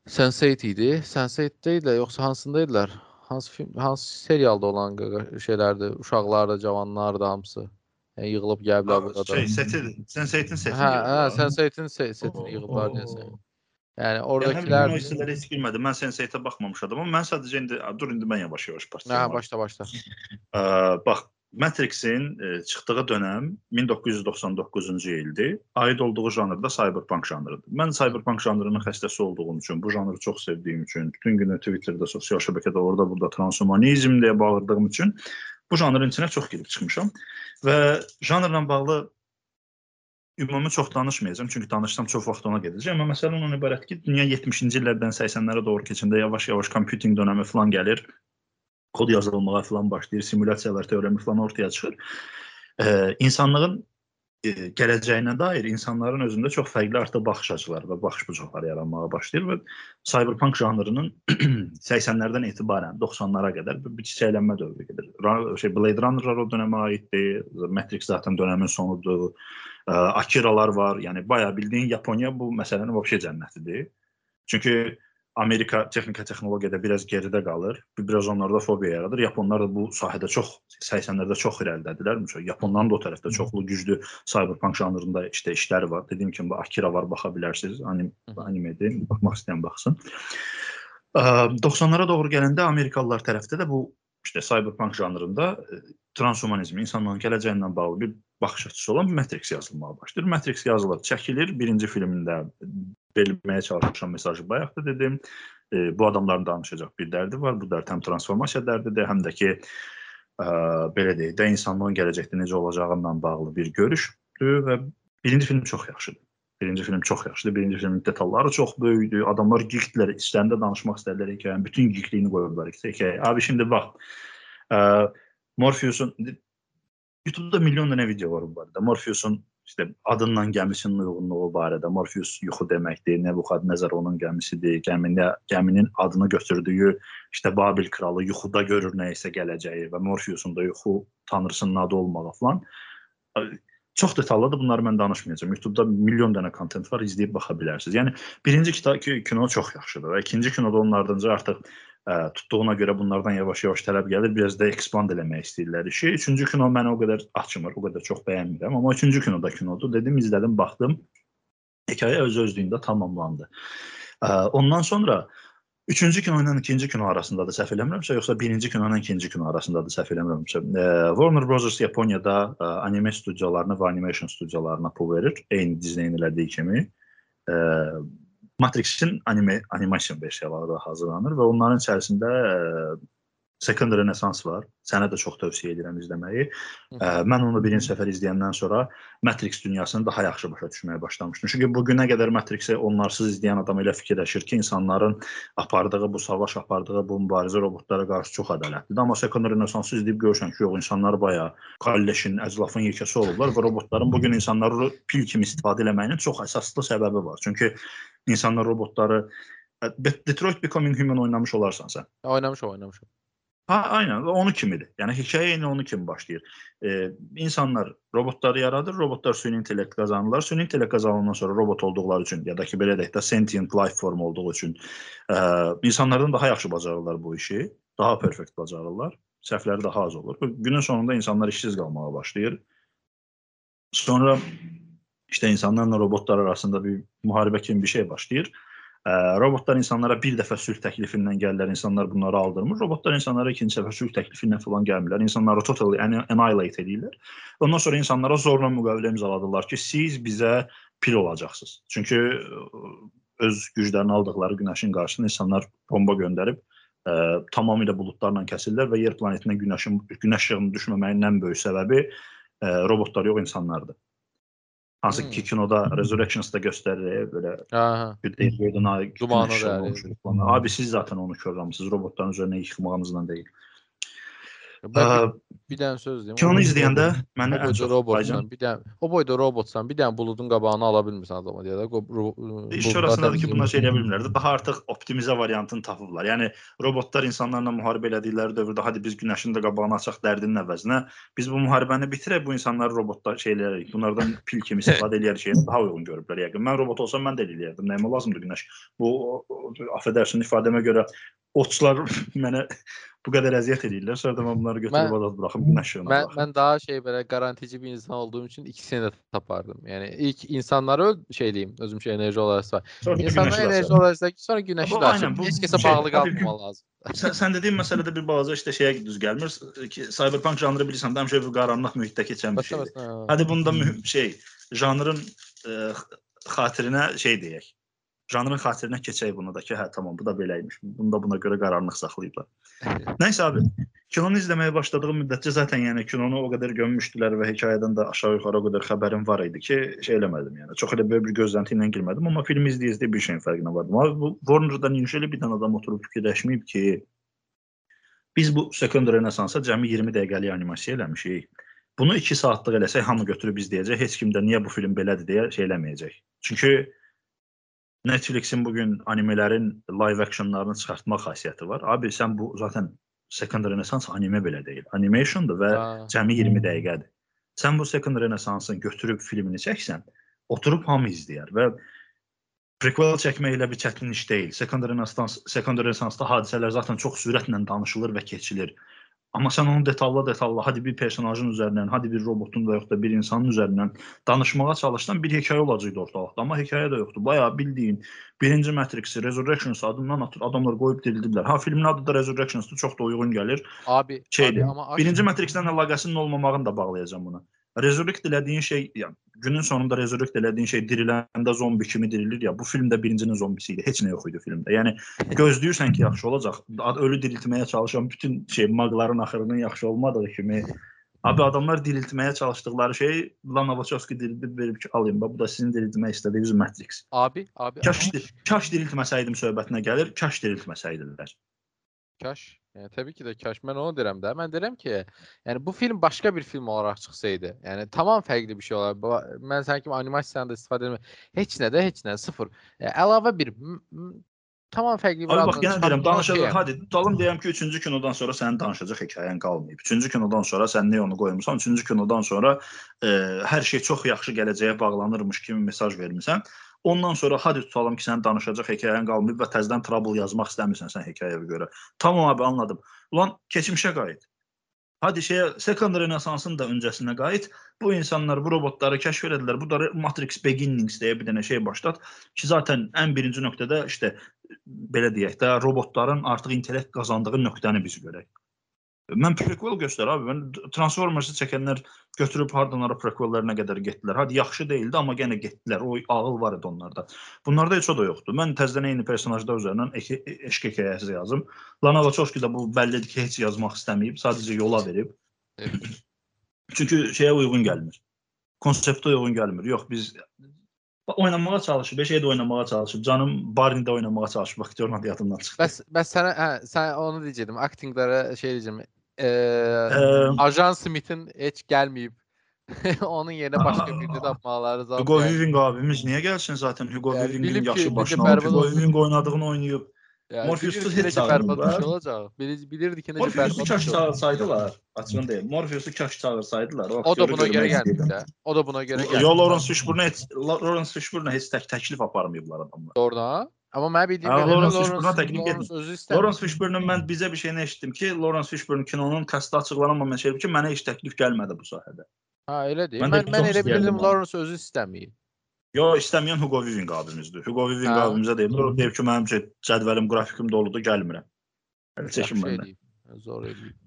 Sense8 idi. Sense8-də idilər, yoxsa hansında idilər? Hansı film, hansı serialda olan şeylərdir? Uşaqlar da, cavanlar da hamısı. Yəni yığılıb gəliblər burada. Şey, seti, Sense8-in setini. Hə, hə, Sense8-in setini yığıblar deyəsən. Yəni oradakilər yəni, hissələri heç bilmədim. Mən Sense8-ə baxmamışam, amma mən sadəcə indi dur indi mən yavaş-yavaş başlayım. Hə, başla, başla. Ə, bax, Matrix-in çıxdığı dönəm 1999-cu ildir. Aid olduğu janr da cyberpunk janrıdır. Mən cyberpunk janrının xəstəsi olduğum üçün, bu janrı çox sevdiyim üçün, bütün günü Twitterdə, sosial şəbəkədə orada burada transhumanizm deyə bağırdığım üçün bu janrın içinə çox girib çıxmışam və janrla bağlı ümumi çox danışmayacağam, çünki danışsam çox vaxt ona gedəcək. Amma məsələ ondan ibarət ki, dünya 70-ci illərdən 80-lərə doğru keçəndə yavaş-yavaş kompüting dönəmi falan gəlir. Kod yazılmağa falan başlayır, simulyasiyalar teoremi falan ortaya çıxır. Ee, insanlığın gələcəyinə dair insanların özündə çox fərqli artıq baxış açıları və baxış bucaqları yaranmağa başlayır və cyberpunk janrının 80-lərdən etibarən 90-lara qədər bir çiçəklənmə dövrü gedir. Şey Blade Runner o dönəmə aiddir. Matrix zaten dönəmin sonudur. Akiralar var. Yəni bayağı bildiyin Yaponiya bu məsələnin vəbşə cənnətidir. Çünki Amerika texnika texnologiyada biraz geridə qalır. Biraz onlarda fobiya yaradır. Yaponlar da bu sahədə çox 80-lərdə çox irəlidədilər. Məsələn, Yaponların da o tərəfdə çoxlu güclü cyberpunk janrında işte işləri var. Dediyim kimi Akira var, baxa bilərsiniz. Anim animedir. Baxmaq istəyən baxsın. 90-lara doğru gələndə Amerikalılar tərəfdə də bu işte cyberpunk janrında transhumanizm, insanlığın gələcəyi ilə bağlı bir baxış açısı olan Matrix yazılmağa başlayır. Matrix yazılır, çəkilir. Birinci filmində verilməyə çalışan mesajı bayaq da dedim. E, bu adamların danışacaq bir dərdi var. Bu dərd həm transformasiya dərdidir, həm də ki ə, belə deyək də insanlığın gələcəkdə necə olacağından bağlı bir görüşdür və birinci film çox yaxşıdır. Birinci film çox yaxşıdır. Birinci filmin detalları çox böyükdür. Adamlar geekdilər, içlərində danışmaq istədilər hekayənin bütün geekliyini qoyublar hekayəyə. Abi şimdi bax, ə, Morpheus'un YouTube-da milyon dənə video var bu barədə. Morpheus'un işte adından gəmisinin uyğunluğu barədə. Morpheus yuxu deməkdir. Nebukadnezar onun gəmisidir. Gəmində gəminin adını götürdüyü işte Babil kralı yuxuda görür nə isə gələcəyi və Morpheus'un da yuxu tanrısının adı olmağı falan. Çox detallıdır. Bunları mən danışmayacağam. YouTube-da milyon dənə kontent var, izləyib baxa bilərsiniz. Yəni birinci kitab kino çox yaxşıdır və ikinci kinoda onun ardınca artıq ə, tutduğuna görə bunlardan yavaş-yavaş tələb gəlir. Biraz da ekspand eləmək istəyirlər işi. Üçüncü kino mənə o qədər açmır, o qədər çox bəyənmirəm, amma üçüncü kinoda kinodur. Dedim, izlədim, baxdım. Hekayə öz özlüyündə tamamlandı. Ə, ondan sonra Üçüncü kino ilə ikinci kino arasındadır səhv eləmirəmsə, yoxsa birinci kino ilə ikinci kino arasındadır səhv eləmirəmsə. E, Warner Bros. Yaponiyada e, anime studiyalarına və animation studiyalarına pul verir, eyni Disney-in elədiyi kimi. E, Matrix-in anime animasiya versiyaları da hazırlanır və onların içərisində e, Second Renaissance var. Sənə də çox tövsiyə edirəm izləməyi. Ə, mən onu birinci səfər izləyəndən sonra Matrix dünyasını daha yaxşı başa düşməyə başlamışdım. Çünki bu günə qədər Matrixi onlarsız izləyən adam elə fikirləşir ki, insanların apardığı bu savaş, apardığı bu mübarizə robotlara qarşı çox ədalətlidir. Amma Second Renaissance izləyib görürsən ki, yox, insanlar bayağı kalleşin, əclafın yekəsi olublar və robotların bu gün insanları pil kimi istifadə etməyinin çox əsaslı səbəbi var. Çünki insanlar robotları Detroit Becoming Human oynamış olarsan sən. Oynamışam, oynamışam. Ha, aynen onu kimidir. Yəni hekayə eyni onu kimi başlayır. Ee, insanlar robotları yaradır, robotlar süni intellekt qazanırlar. Süni intellekt qazanandan sonra robot olduqları üçün ya da ki belə deyək də sentient life form olduğu üçün ə, insanlardan daha yaxşı bacarırlar bu işi. Daha perfekt bacarırlar. Səhvləri daha az olur. Günün sonunda insanlar işsiz qalmağa başlayır. Sonra işte insanlarla robotlar arasında bir müharibə kimi bir şey başlayır. Ə, robotlar insanlara bir dəfə sülh təklifindən gəlirlər, insanlar bunları aldırmır. Robotlar insanlara ikinci dəfə sülh təklifindən falan gəlmirlər. İnsanları totally annihilate edirlər. Ondan sonra insanlara zorla müqavilə imzaladılar ki, siz bizə pil olacaqsınız. Çünki öz güclərini aldıqları günəşin qarşısında insanlar bomba göndərib ə, tamamilə buludlarla kəsirlər və yer planetinə günəşin günəş işığının düşməməyinin ən böyük səbəbi ə, robotlar yox insanlardır. Hansı ki kinoda Resurrections'da göstərir belə. Aha. Deyir gördün ay Dumanı da. Abi siz zaten onu körləmisiniz. Robotların üzərinə yıxmağınızdan deyil. Ben Ə, bir, dənə söz deyim. Kinonu O boyda- izləyəndə mənə ən çox robotsan, bir dənə o boyda robotsan, bir dənə buludun qabağını ala bilmirsən adama deyə də. İş buludlar orasındadır ki, bunlar şey eləyə bilmirlər. Daha artıq optimizə variantını tapıblar. Yəni robotlar insanlarla müharibə elədikləri dövrdə hadi biz günəşin də qabağını açaq dərdinin əvəzinə biz bu müharibəni bitirək, bu insanları robotlar şey eləyərik. Bunlardan pil kimi istifadə eləyərik şeyə daha uyğun görüblər yəqin. Mən robot olsam mən də elə eləyərdim. Nəyimə lazımdır günəş? Bu affedersin ifadəmə görə otçular mənə bu qədər əziyyət edirlər. Sonra da mən bunları götürüb azad buraxım günəş işığına Mən mən daha şey belə garantici bir insan olduğum üçün ikisini də tapardım. Yəni ilk insanları öl şey deyim, özüm şey enerji olaraq var. İnsanlar enerji olaraq sonra günəşi Bu də bu Heç kəsə şey, bağlı abi, qalmamaq lazım. Sən, sən dediyin məsələdə bir balaca işte şeyə düz gəlmir ki, cyberpunk janrı bilirsən, həmişə bir qaranlıq mühitdə keçən bir şeydir. Başlamasın. Hadi bunda mühüm şey, janrın ə, xatirinə şey deyək. Janrın xatirinə keçək bunu da ki, hə tamam bu da beləymiş. Bunda buna görə qaranlıq saxlayıblar. Nəysə abi, kinonu izləməyə başladığım müddətcə zaten yəni kinonu o qədər gömmüşdülər və hekayədən də aşağı-yuxarı o qədər xəbərim var idi ki, şey eləmədim yəni. Çox elə böyük bir gözlənti ilə girmədim, amma filmi izləyə-izləyə bir şeyin fərqinə vardım. Abi bu Warner-dan inşallah bir dənə adam oturub fikirləşməyib ki, biz bu Second Renaissance-a cəmi 20 dəqiqəlik animasiya eləmişik. Bunu 2 saatlıq eləsək hamı götürüb izləyəcək. Heç kim də niyə bu film belədir deyə şey eləməyəcək. Çünki Netflix-in bu gün animələrin live actionlarını çıxartmaq xassiyyəti var. Abi sən bu zaten Second Renaissance anime belə deyil. Animationdur və Ha. cəmi 20 dəqiqədir. Sən bu Second Renaissance-ın götürüb filmini çəksən, oturub hamı izləyər və prequel çəkmək elə bir çətin iş deyil. Second Renaissance, Second Renaissance-da hadisələr zaten çox sürətlə danışılır və keçilir. Amma sən onu detallı-detallı, hadi bir personajın üzərindən, hadi bir robotun və yaxud da bir insanın üzərindən danışmağa çalışsan bir hekayə olacaqdı ortalıqda. Amma hekayə də yoxdur. Bayağı bildiyin birinci Matrix-i Resurrections adından atır, adamlar qoyub dirildiblər. Ha filmin adı da Resurrections-dur, çox da uyğun gəlir. Abi, Şeydir. abi amma Birinci Matrix-dən əlaqəsinin olmamağını da bağlayacağam buna. Resurrect elədiyin şey, yəni günün sonunda resurrect elədiyin şey diriləndə zombi kimi dirilir ya. Bu filmdə birincinin zombisi idi. Heç nə yox idi filmdə. Yəni gözləyirsən ki, yaxşı olacaq. Ölü diriltməyə çalışan bütün şey maqların axırının yaxşı olmadığı kimi Abi adamlar diriltməyə çalışdıkları şey Lana Wachowski diriltib verib ki, alayım bax bu da sizin diriltmək istədiyiniz Matrix. Abi, abi. Kaş, kaş diriltməsəydim söhbətinə gəlir, kaş diriltməsəydilər. Kaş. Yəni təbii ki də kaş. Mən onu deyirəm də. Mən deyirəm ki, yəni bu film başqa bir film olaraq çıxsaydı, yəni tamam fərqli bir şey olar. Mən kimi animasiyadan da istifadə etmirəm. Heç nə də, heç nə, sıfır. Yəni, əlavə bir tamam fərqli bir Abi bax yenə deyirəm, danışacaq. Hadi tutalım deyəm ki, 3-cü kinodan sonra sənin danışacaq hekayən qalmayıb. 3-cü kinodan sonra sən Neonu qoymusan, 3-cü kinodan sonra e, hər şey çox yaxşı gələcəyə bağlanırmış kimi mesaj vermisən. Ondan sonra hadi tutalım ki, sən danışacaq hekayən qalmayıb və təzədən trouble yazmaq istəmirsən sən hekayəyə görə. Tamam abi anladım. Ulan keçmişə qayıt. Hadi şeyə Second Renaissance-ın da öncəsinə qayıt. Bu insanlar bu robotları kəşf elədilər. Bu da Matrix Beginnings deyə bir dənə şey başlat ki, zaten ən birinci nöqtədə işte belə deyək də robotların artıq intellekt qazandığı nöqtəni biz görək. Mən prequel göstər abi. Mən Transformers-ı çəkənlər götürüb hardanlara prequellərinə qədər getdilər. Hadi yaxşı deyildi, amma yenə getdilər. O ağıl var idi onlarda. Bunlarda heç o da yoxdur. Mən təzədən eyni personajlar üzərindən eşq hekayəsi yazım. Lana Wachowski də bu bəllidir ki, heç yazmaq istəməyib, sadəcə yola verib. Çünki şeyə uyğun gəlmir. Konseptə uyğun gəlmir. Yox, biz oynamağa çalışıb, bir şey də oynamağa çalışıb. Canım Barney də oynamağa çalışıb. Aktyorun adı yadımdan çıxdı. Bəs bəs sənə hə, sən onu deyəcəydim. Aktinglərə şey deyəcəm. Ee, ee, Ajan Smith'in heç gəlməyib. Onun yerinə başqa birini tapmaları zaten. Hugo Weaving abimiz niyə gəlsin zaten? Hugo yəni, Weaving'in yaşı başına alıb. Hugo Weaving oynadığını oynayıb. Yəni, Morpheus-u heç çağırmırlar. olacaq. Bilir, bilirdi ki, necə Morpheus-u kaş çağırsaydılar, açığın deyil. Morpheus-u kaş çağırsaydılar. O, o da buna görə gəlmir də. O da buna görə gəlmir. Yo, Lawrence Fishburne heç Lawrence Fishburne heç tək təklif aparmayıblar adamlar. Doğrudan. Amma mən bildiyim qədər Lawrence Fishburne təklif etmir. Lawrence Fishburne mən bizə bir şeyini eşitdim ki, Lawrence Fishburne kinonun kastı açıqlanmamış şey ki, mənə heç təklif gəlmədi bu sahədə. Ha, elədir. Mən, mən, mən elə bilirdim Lawrence özü istəmir. Yo, istəməyən Hugo Weaving abimizdir. Hugo Weaving abimizə deyib, o deyib ki, mənim cədvəlim, qrafikim doludur, gəlmirəm. Hələ çəkin məndən. Zor eləyib.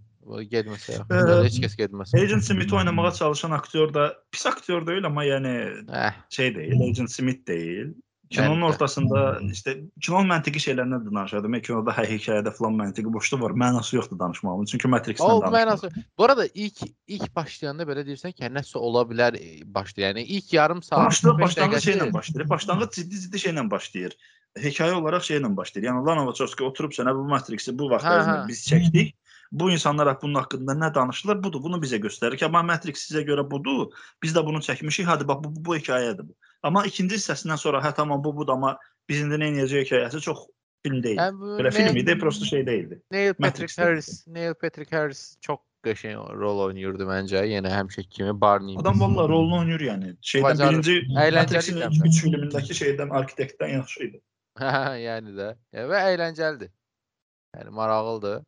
Getməsə. Heç kəs getməsə. Agent Smith oynamağa çalışan aktyor da pis aktyor deyil, amma yəni eh. şey deyil, Agent Smith deyil. Kinonun Bəli. ortasında işte kinonun məntiqi şeylərindən də danışırdım. Kinoda hə hekayədə falan məntiqi boşluq var. Mənası yoxdur danışmağın. Çünki Matrix-dən danışır. O mənası. Bu arada ilk ilk başlayanda belə deyirsən ki, nəsə ola bilər e, başlayır. Yəni ilk yarım saat başlayır, başlanğıc şeylə başlayır. Başlanğıc ciddi-ciddi şeylə başlayır. Hekayə olaraq şeylə başlayır. Yəni Lana Wachowski oturub sənə bu Matrix-i bu vaxt hə, hə. biz çəkdik. Bu insanlar bunun haqqında nə danışırlar? Budur. Bunu bizə göstərir ki, amma Matrix sizə görə budur. Biz də bunu çəkmişik. Hadi bax bu, bu, bu hekayədir bu. Amma ikinci hissəsindən sonra hə tamam bu budur amma biz indi nə edəcəyik hekayəsi çox film deyil. Yəni, Belə Neil, film idi, prosta şey deyildi. Neil Patrick Harris, Neil Patrick Harris çox qəşəng rol oynayırdı məncə. Yenə həmişəki kimi Barney. Adam vallahi rolunu oynayır yəni. Şeydən Bacar, birinci Matrixin ilk 3 filmindəki şeydən arkitektdən yaxşı idi. Hə, yəni də. Ya, və əyləncəlidir. Yəni maraqlıdır.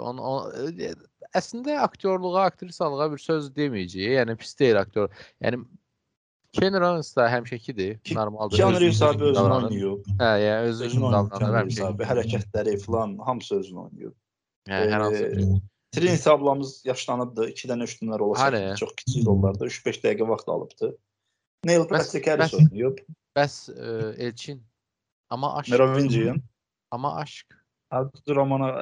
On, on, əslində aktyorluğa, aktrisalığa bir söz deməyəcəyik. Yəni pis deyil aktyor. Yəni Ken Reeves da həmişəkidir. Normaldır. Keanu Reeves abi özünü oynayıb. Hə, yəni öz özünü davranır həmişə. Hərəkətləri falan hamısı özünü oynayıb. Hə, hər hansı. Trinity ablamız yaşlanıbdı. 2 dənə 3 dənə rola çəkdi. Çox kiçik rollarda 3-5 dəqiqə vaxt alıbdı. Neil Patrick Harris oynayıb. Bəs ə, Elçin amma aşk. Merovingian. Amma aşk. Dur amana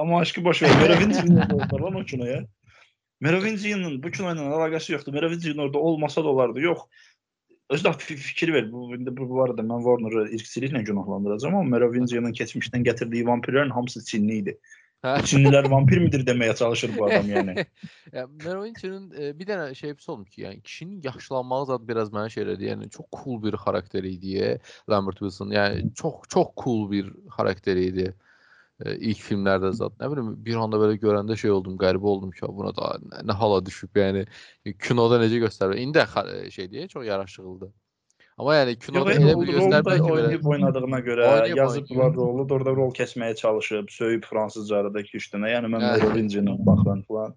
amma aşkı boş ver. Merovingian lan o kino ya. Merovingian'ın bu kino ilə əlaqəsi yoxdur. Merovingian orada olmasa da olardı. Yox. Özdə fikir ver. Bu bu, bu arada mən Warner-ı irqçiliklə günahlandıracağam, amma Merovingian'ın keçmişdən gətirdiyi vampirlərin hamısı Çinli idi. Hə. Çinlilər vampir midir deməyə çalışır bu adam yəni. Merovingian'ın e, bir dənə şey pis oldu ki, yəni kişinin yaşlanmağı zad biraz mənə şey elədi. Yəni çox cool bir xarakter idi Lambert Wilson. Yəni çox çox cool bir xarakter idi ilk filmlərdə zat. Nə bilim bir anda belə görəndə şey oldum, qəribə oldum ki, buna da nə, nə hala düşüb, yəni kinoda necə göstərir. İndi də şey deyə çox yaraşıqlıdır. Amma yəni kinoda elə bir göstərmir ki, oynayıb oynadığına görə oynayıb, yazıblar rolu, orada rol kəsməyə çalışıb, söyüb fransızcada 2-3 dənə. Yəni mən Merovingian baxan falan.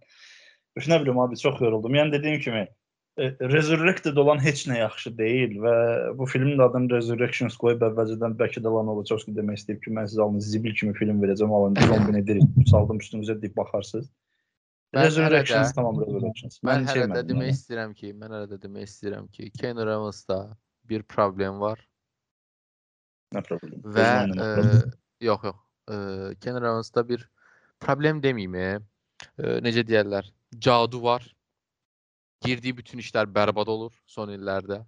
Nə bilim abi çox yoruldum. Yəni dediyim kimi E, Resurrected olan heç nə yaxşı deyil və bu filmin adını Resurrections qoyub əvvəlcədən bəlkə də Lana Wachowski demək istəyib ki, mən sizə alın zibil kimi film verəcəm, alın zombini diriltdim, saldım üstünüzə deyib baxarsınız. Mən Resurrections tamam Resurrections. Mən şey hələ də demək yəni. istəyirəm ki, mən hələ də demək istəyirəm ki, Ken Reynolds-da bir problem var Nə problem? və ə, problem. yox, yox. Ə, Ken Reynolds-da bir problem deməyim, ə, necə deyirlər? Cadu var. Girdiyi bütün işlər bərbad olur son illərdə.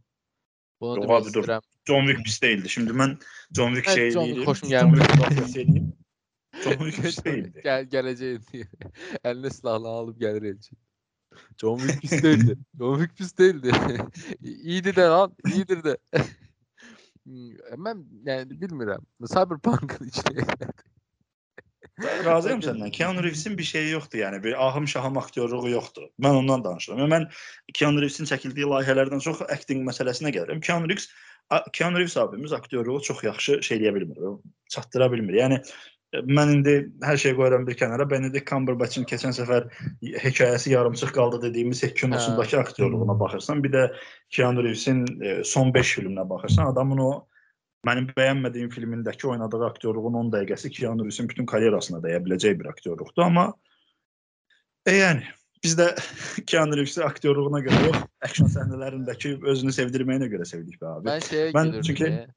Bunu demək abi, dur. John Wick pis değildi. Şimdi ben John Wick Evet, şey John Wick değilim. hoşum John gelmedi. Wick. John Wick pis değildi. Gel gələcəyin diye. Əlinə silahla alıb gəlir elçi. John Wick pis değildi. John Wick pis değildi. İyiydi de lan, iyidir de. Hmm, Mən yəni bilmirəm. Cyberpunk-ın içində. Ben razıyım senden. Keanu Reeves'in bir şeyi yoktu yani. Bir ahım şahım aktörlüğü yoktu. Ben ondan danışıram. Ben Keanu Reeves'in çəkildiyi layihələrdən çox acting məsələsinə gəlirəm. Keanu Reeves Keanu Reeves abimiz aktörlüğü çox yaxşı şey eləyə bilmir. Çatdıra bilmir. Yəni mən indi hər şey qoyuram bir kənara. Benedict Cumberbatch'in keçən səfər hekayəsi yarımçıq qaldı dediyimiz kinosundakı aktyorluğuna baxırsan, bir də Keanu Reeves'in e, son 5 filminə baxırsan, adamın o mənim bəyənmədiyim filmindəki oynadığı aktyorluğun 10 dəqiqəsi Keanu Reeves'in bütün karyerasına dəyə biləcək bir aktyorluqdur, amma e yəni biz də Keanu Reeves'i aktyorluğuna görə yox, action səhnələrindəki özünü sevdirməyinə görə sevdik be abi. Mən şeyə Mən çünki- e,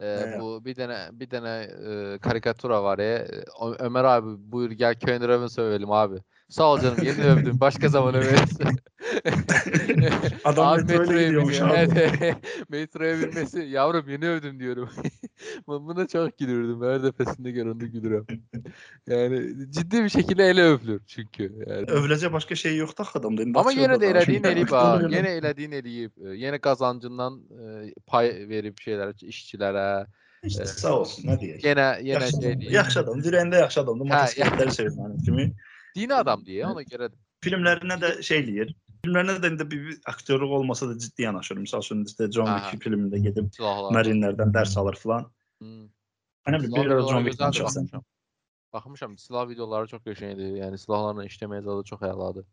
e, bu bir dənə bir dənə e, karikatura var ya. Ö- Ömer abi buyur gel Ken Reynolds övelim abi. Sağ ol canım yeni övdüm. Başka zaman överiz. Adam Abi metroya gidiyormuş abi. Evet. metroya binmesi. Yavrum yeni övdüm diyorum. Bu- Buna çok gülürdüm. Her defasında göründü gülürüm. Yani ciddi bir şekilde ele övülür çünkü. Yani. Övüləcək başqa şey yoxdur axı adamda. Ama yine de da elediğin ha. aktyorluğu Yine elediğin eleyip. e, Yine kazancından e, pay verip şeyler işçilere. İşte sağ olsun, nə deyək. Yine yine Yaxşı şey yaxşı adam, dirəndə yaxşı adamdır. Motosikletləri sevir mənim kimi. Dini adam diye ona göre Filmlərinə də şey eləyir. Filmlərinə də indi bir, bir aktyorluq olmasa da ciddi yanaşır. Məsəl üçün işte John. Wick filmində gedib silahlar. Marinlərdən dərs alır filan. Hmm. Hani bir Silah biraz John Wick'dən çıxsın. Bakmışam silah videoları çok yaşaydı. Yani silahlarla işlemeye zaten çok hayaladı.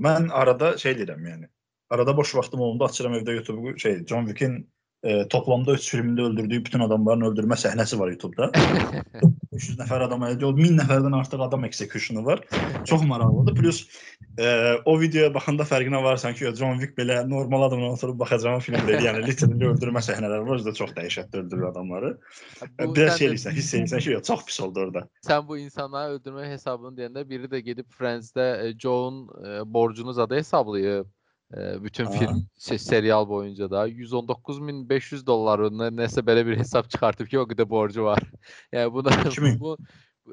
Mən arada şey deyirəm yəni. Arada boş vaxtım olanda açıram evdə YouTube şey John Wick'in e, toplamda 3 filmində öldürdüyü bütün adamların öldürmə səhnəsi var YouTube'da. 300 nəfər adam əldə olub, 1000 nəfərdən artıq adam executionu var. Çox maraqlıdır. Plus e, o videoya baxanda fərqinə varsan ki, John Wick belə normal adamla oturub baxacağım film deyil. Yəni literally öldürmə səhnələri var. Özü də çox dəhşətli öldürür adamları. Bu Biraz sen şey de- eləyirsən, hiss eləyirsən ki, yox, çox pis oldu orada. Sen bu insanları öldürme hesabını diyende biri de gidip Friends'de e, Joe'un e, borcunu zaten hesaplayıp e, bütün Aa. film se- serial boyunca da 119.500 dolar ne- neyse böyle bir hesap çıkartıp ki o kadar borcu var. Yani buna bu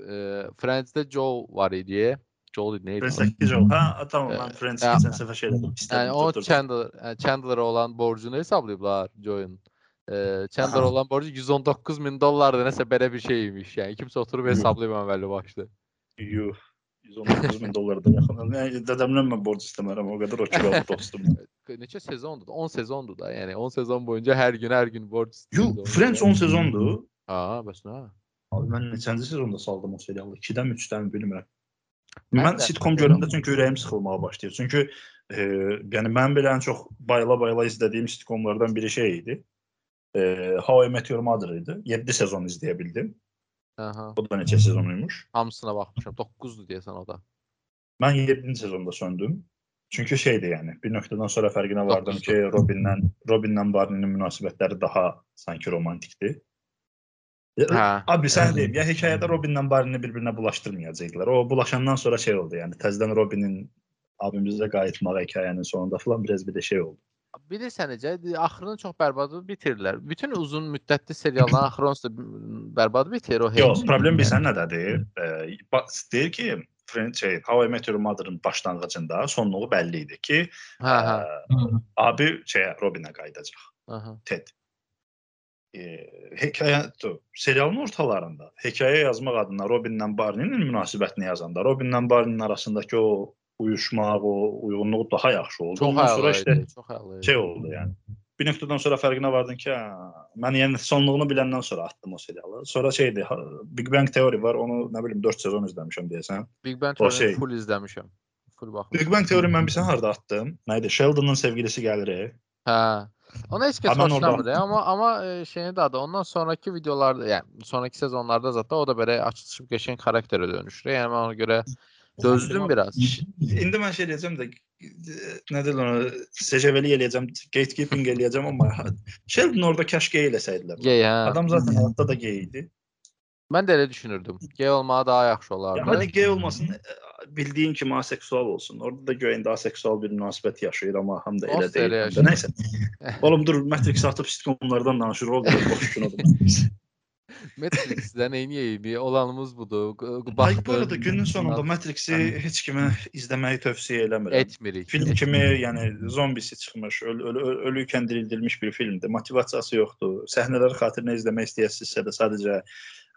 e, Friends'de Joe var idi. Joe neydi? o? Friends'dəki Joe. Ha, tamam, mən Ee, Friends ya- keçən səfər şey istədim, Yani o. Chandler, yani Chandler'a olan borcunu hesaplayıblar Joe'un. Ee, Chandler Aha. olan borcu 119 bin dolar da neyse böyle bir şeymiş yani. Kimse oturup hesaplayamam belli başta. Yuh. 119 min dollar da yaxın. Yəni dədəmdən mən borc istəmərəm. O qədər o ki qaldı dostum. Neçə sezondu da? 10 sezondu da yani. 10 sezon boyunca her gün her gün borç Yuh, istiyordu. Friends 10 sezondur. Aa, bəs nə? Abi mən neçənci sezonda saldım o serialı? 2-dən 3-dən bilmirəm. Mən Mən sitcom görəndə çünki ürəyim sıxılmağa başlayır. Çünki e, yəni mən belə ən çox bayıla-bayıla izlədiyim sitcomlardan biri şey idi. E, How I Met Your Mother idi. 7 sezon izləyə bildim. Aha. O da neçə sezonuymuş. Hamısına baxmışam. 9'du deyəsən o da. Mən 7-ci sezonda söndüm. Çünki şeydir yəni bir nöqtədən sonra fərqinə vardım ki, Robinlə Robinlə Barney'nin münasibətləri daha sanki romantikdir. Hə. Abi sən deyim, ya hekayədə Robinlə Barney bir-birinə bulaşdırmayacaqdılar. O bulaşandan sonra şey oldu, yəni təzədən Robinin abimizə qayıtmağı hekayənin sonunda falan biraz bir də şey oldu. Bilirsən necə? Axırını çox bərbad bitirirlər. Bütün uzun müddətli serialların axırı onsuz da bərbad bitir o. Yox, problem bilirsən nədədir? E, deyir ki, Friend şey, How I Met Your Mother-ın başlanğıcında sonluğu bəlli idi ki, Hə, hə. e, abi şeyə Robinə qayıdacaq. Aha. Ted. E, hekayə serialın ortalarında hekayə yazmaq adına Robinlə Barney'nin münasibətini yazanda Robinlə Barney'nin arasındakı o uyuşmaq, o uyğunluq daha yaxşı oldu. Çox Ondan sonra işte. Çox şey oldu yəni. Bir nöqtədən sonra fərqinə vardın ki, hə, mən yəni sonluğunu biləndən sonra atdım o serialı. Sonra şeydi, ha, Big Bang Theory var, onu nə bilim 4 sezon izləmişəm deyəsən. Big Bang Theory şey- full izləmişəm. Full baxmışam. Big Bang Theory mən bilsən harda atdım? Nə idi? Sheldon'ın sevgilisi gəlir. Hə. Ona heç kəs ya, amma amma e, şeyin də adı ondan sonraki videolarda, yəni sonraki sezonlarda zaten o da belə açılışıb qəşəng xarakterə dönüşür. Yəni mən ona görə Dözdüm biraz. İndi mən şey eləyəcəm də nə deyirlər ona CJV-li eləyəcəm, gatekeeping eləyəcəm amma Sheldon orada kaş gay eləsəydilər. Gay hə. Adam zaten həyatda da gay idi. Mən də elə düşünürdüm. Gay olmağı daha yaxşı olardı. Ya, hadi gay olmasın, e, bildiyin kimi aseksual olsun. Orada da göyəndə aseksual bir münasibət yaşayır amma həm də elə Olsun, deyil. elə də. Nəysə. Oğlum dur Matrix atıb sitcomlardan danışır. O qədər boş kinodur. Matrix-dən eyni olanımız budur. Ay bu arada günün sonunda Matrixi heç kimə izləməyi tövsiyə eləmirəm. etmirik. Film kimi, yəni zombisi çıxmış, öl ölü, ölü, ölüykən dirildilmiş bir filmdir. Motivasiyası yoxdur. Səhnələri xatirinə izləmək istəyirsinizsə də sadəcə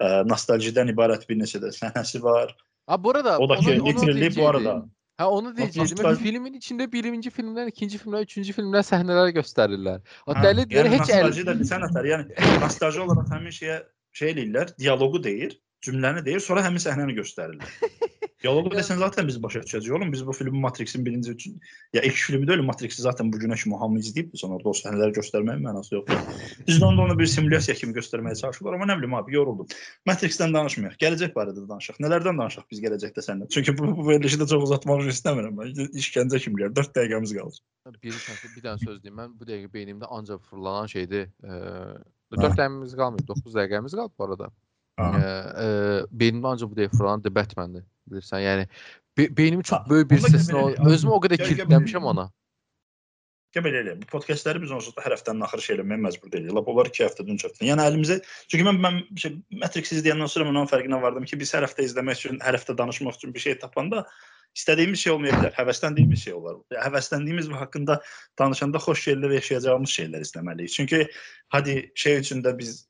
ə, nostaljidən ibarət bir neçə də səhnəsi var. Ha burada O da ki, literally bu arada Ha onu diyecektim. nostal- Filmin içinde birinci filmden, ikinci filmden, üçüncü filmden sahneler gösterirler. O Hə, deli diyor yəni hiç el... nostalji də bir sənətdir. Yəni nostalji olaraq həmin şeyə şey eləyirlər, dialoqu deyir, cümləni deyir, sonra həmin səhnəni göstərirlər. Dialoqu desən zaten biz başa düşəcəyik. Oğlum biz bu filmi Matrixin birinci üçün ya ilk filmi də öyle Matrixi zaten bu günə kimi hamı izləyib, sonra orada o səhnələri göstərməyin mənası yoxdur. Biz onda onu bir simulyasiya kimi göstərməyə çalışırlar, amma nə bilim abi, yoruldum. Matrixdən danışmayaq. Gələcək barədə danışaq. Nələrdən danışaq biz gələcəkdə səninlə? Çünki bu, bu verilişi də çox uzatmaq istəmirəm mən. İşgəncə kimi gəlir. 4 dəqiqəmiz qalır. Bir, tane- bir tane söz diyeyim. Ben bu dakika beynimde ancak fırlanan şeydi. Ee, 4 dakikamiz kalmıyor. 9 dakikamız kaldı bu arada. Ee, e, beynimde ancak bu dakika fırlanan The Batman'di. Bilirsen yani be- beynimi çok Ha, böyle bir o, özümü o gel- kilitlenmişim ona. Gəl belə elə. Bu podkastları biz onsuz da hər həftənin axırı şey eləməyə məcbur deyilik. Lap onlar 2 həftədən 3 həftə. Yəni əlimizə çünki mən mən şey, Matrix izləyəndən sonra mən onun fərqinə vardım ki, biz hər həftə izləmək üçün, hər həftə danışmaq üçün bir şey tapanda istədiyimiz şey olmaya bilər. Həvəsləndiyimiz şey olar. Həvəsləndiyimiz və haqqında danışanda xoş şeylər yaşayacağımız şeylər izləməliyik. Çünki hadi şey üçün də biz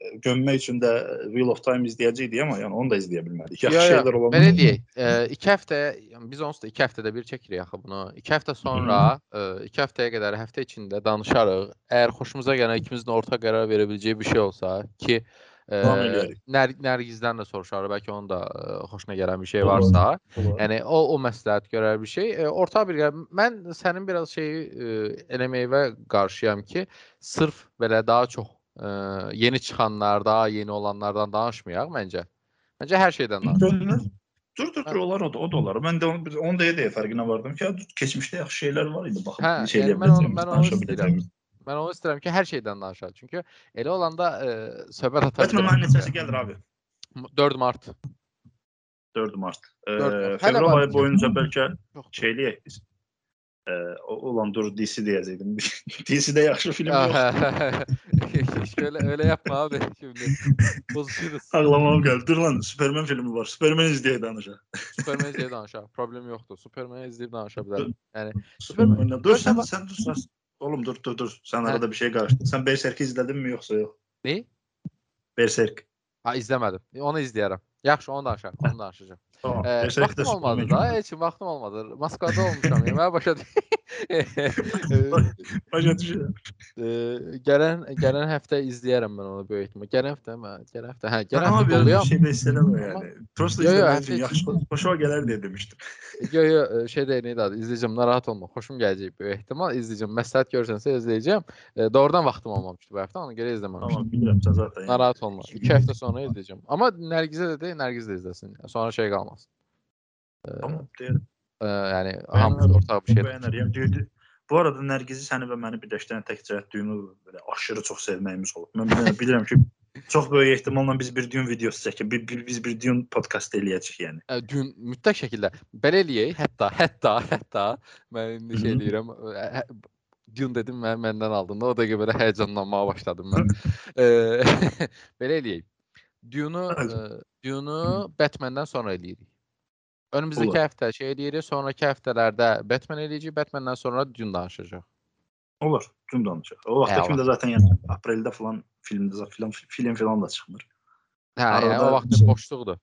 e, gömmək üçün də Wheel of Time izləyəcəydik amma yəni onu da izləyə bilmədik. Yaxşı yo, şeylər olan. Belə deyək, e, iki həftə, yəni biz onsuz da iki həftədə bir çəkirik axı bunu. İki həftə sonra, e, iki həftəyə qədər həftə içində danışarıq. Əgər xoşumuza gələn ikimizin ortaq qərar verə biləcəyi bir şey olsa ki, e, eləyərik. Nər Nərgizdən də soruşarıq, bəlkə onun da e, xoşuna gələn bir şey varsa. Yəni o o məsləhət görər bir şey. E, orta bir mən sənin biraz şeyi e, eləməyivə qarşıyam ki, sırf belə daha çox e, yeni çıxanlar, daha yeni olanlardan danışmayaq məncə. Məncə hər şeydən danışaq. Dur dur dur olar o da, o da olar. Mən də onu, onu deyə deyə fərqinə vardım ki, keçmişdə yaxşı şeylər var idi baxın. Hə, bir şey yəni mən onu- mən onu istəyirəm. Mən onu istəyirəm ki, hər şeydən danışaq. Çünki elə olanda e, söhbət ata Batman neçəsi gəlir abi? 4 mart. 4 mart. Ee, 4 Mart. Hələ fevral ayı boyunca bəlkə Yox. şeyliyək biz. Ee, o- ulan dur DC deyəcəkdim. DC-də yaxşı film yox. Şöyle öyle yapma abi şimdi. Bozuşuruz. Ağlamam gəldi. Dur lan Superman filmi var. Superman izləyək danışaq. Superman izleyip danışaq. Problem yoktur. Superman izleyip danışa bilərik. Yəni Superman. Dur Görsən sən bax- sən dur. sən- Oğlum dur dur dur. Sən Hə. arada bir şey qarışdın. Sən Berserk izlədin mi yoxsa yox? ne? Berserk. Ha izlemedim. Onu izleyərəm. Yaxşı onu danışaq. Onu danışacağam. Tamam. Ee, vaxtım olmadı da. Heç vaxtım olmadı. Moskvada olmuşam. Yeməyə başa Başa düşürəm. Ee, gələn gələn həftə izləyərəm mən onu böyük ehtimal. Gələn həftə mə? Gələn həftə. Hə, gələn həftə bir doluyam. şey de istəmirəm yəni. Yo, izləmək yaxşı. Xoşuma gələr deyə demişdim. Yo yo e, şey də neydi adı? İzləyəcəm, narahat olma. Xoşum gələcək böyük ehtimal. İzləyəcəm. Məsləhət görsənsə izləyəcəm. E, doğrudan vaxtım olmamışdı bu həftə. Ona görə izləməmişdim. Tamam bilirəm sən zaten. Narahat olma. 2 həftə sonra izləyəcəm. Amma Nərgizə də de, Nərgiz də izləsin. Sonra şey qalmaz. Tamam deyirəm. E, yəni hamımız ortaq bir şey. Bəyənər. Yəni düyü- Bu arada Nərgizi səni və məni birləşdirən tək cəhət düyünü belə aşırı çox sevməyimiz olub. Mən bilirəm, ki, çox böyük ehtimalla biz bir düyün videosu çəkib, bir, bir, biz bir düyün podkast eləyəcəyik yəni. E, dün mütləq şəkildə belə eləyək. Hətta, hətta, hətta mən indi şey Hı. deyirəm. e, hə- Dün dedim mən məndən aldın da o dəqiqə belə həyəcanlanmağa başladım mən. E, belə eləyək. Dune Hadi. Dune Batman-dən sonra eləyirik. Önümüzdəki Olar. həftə şey eləyirik, sonrakı həftələrdə Batman eləyəcəyik, Batman-dən sonra Dune danışacağıq. Olar, düyün danışaq. O vaxta kimi də zaten yəni apreldə falan filmdə film film falan da çıxmır. Hə, Arada o vaxt boşluqdur.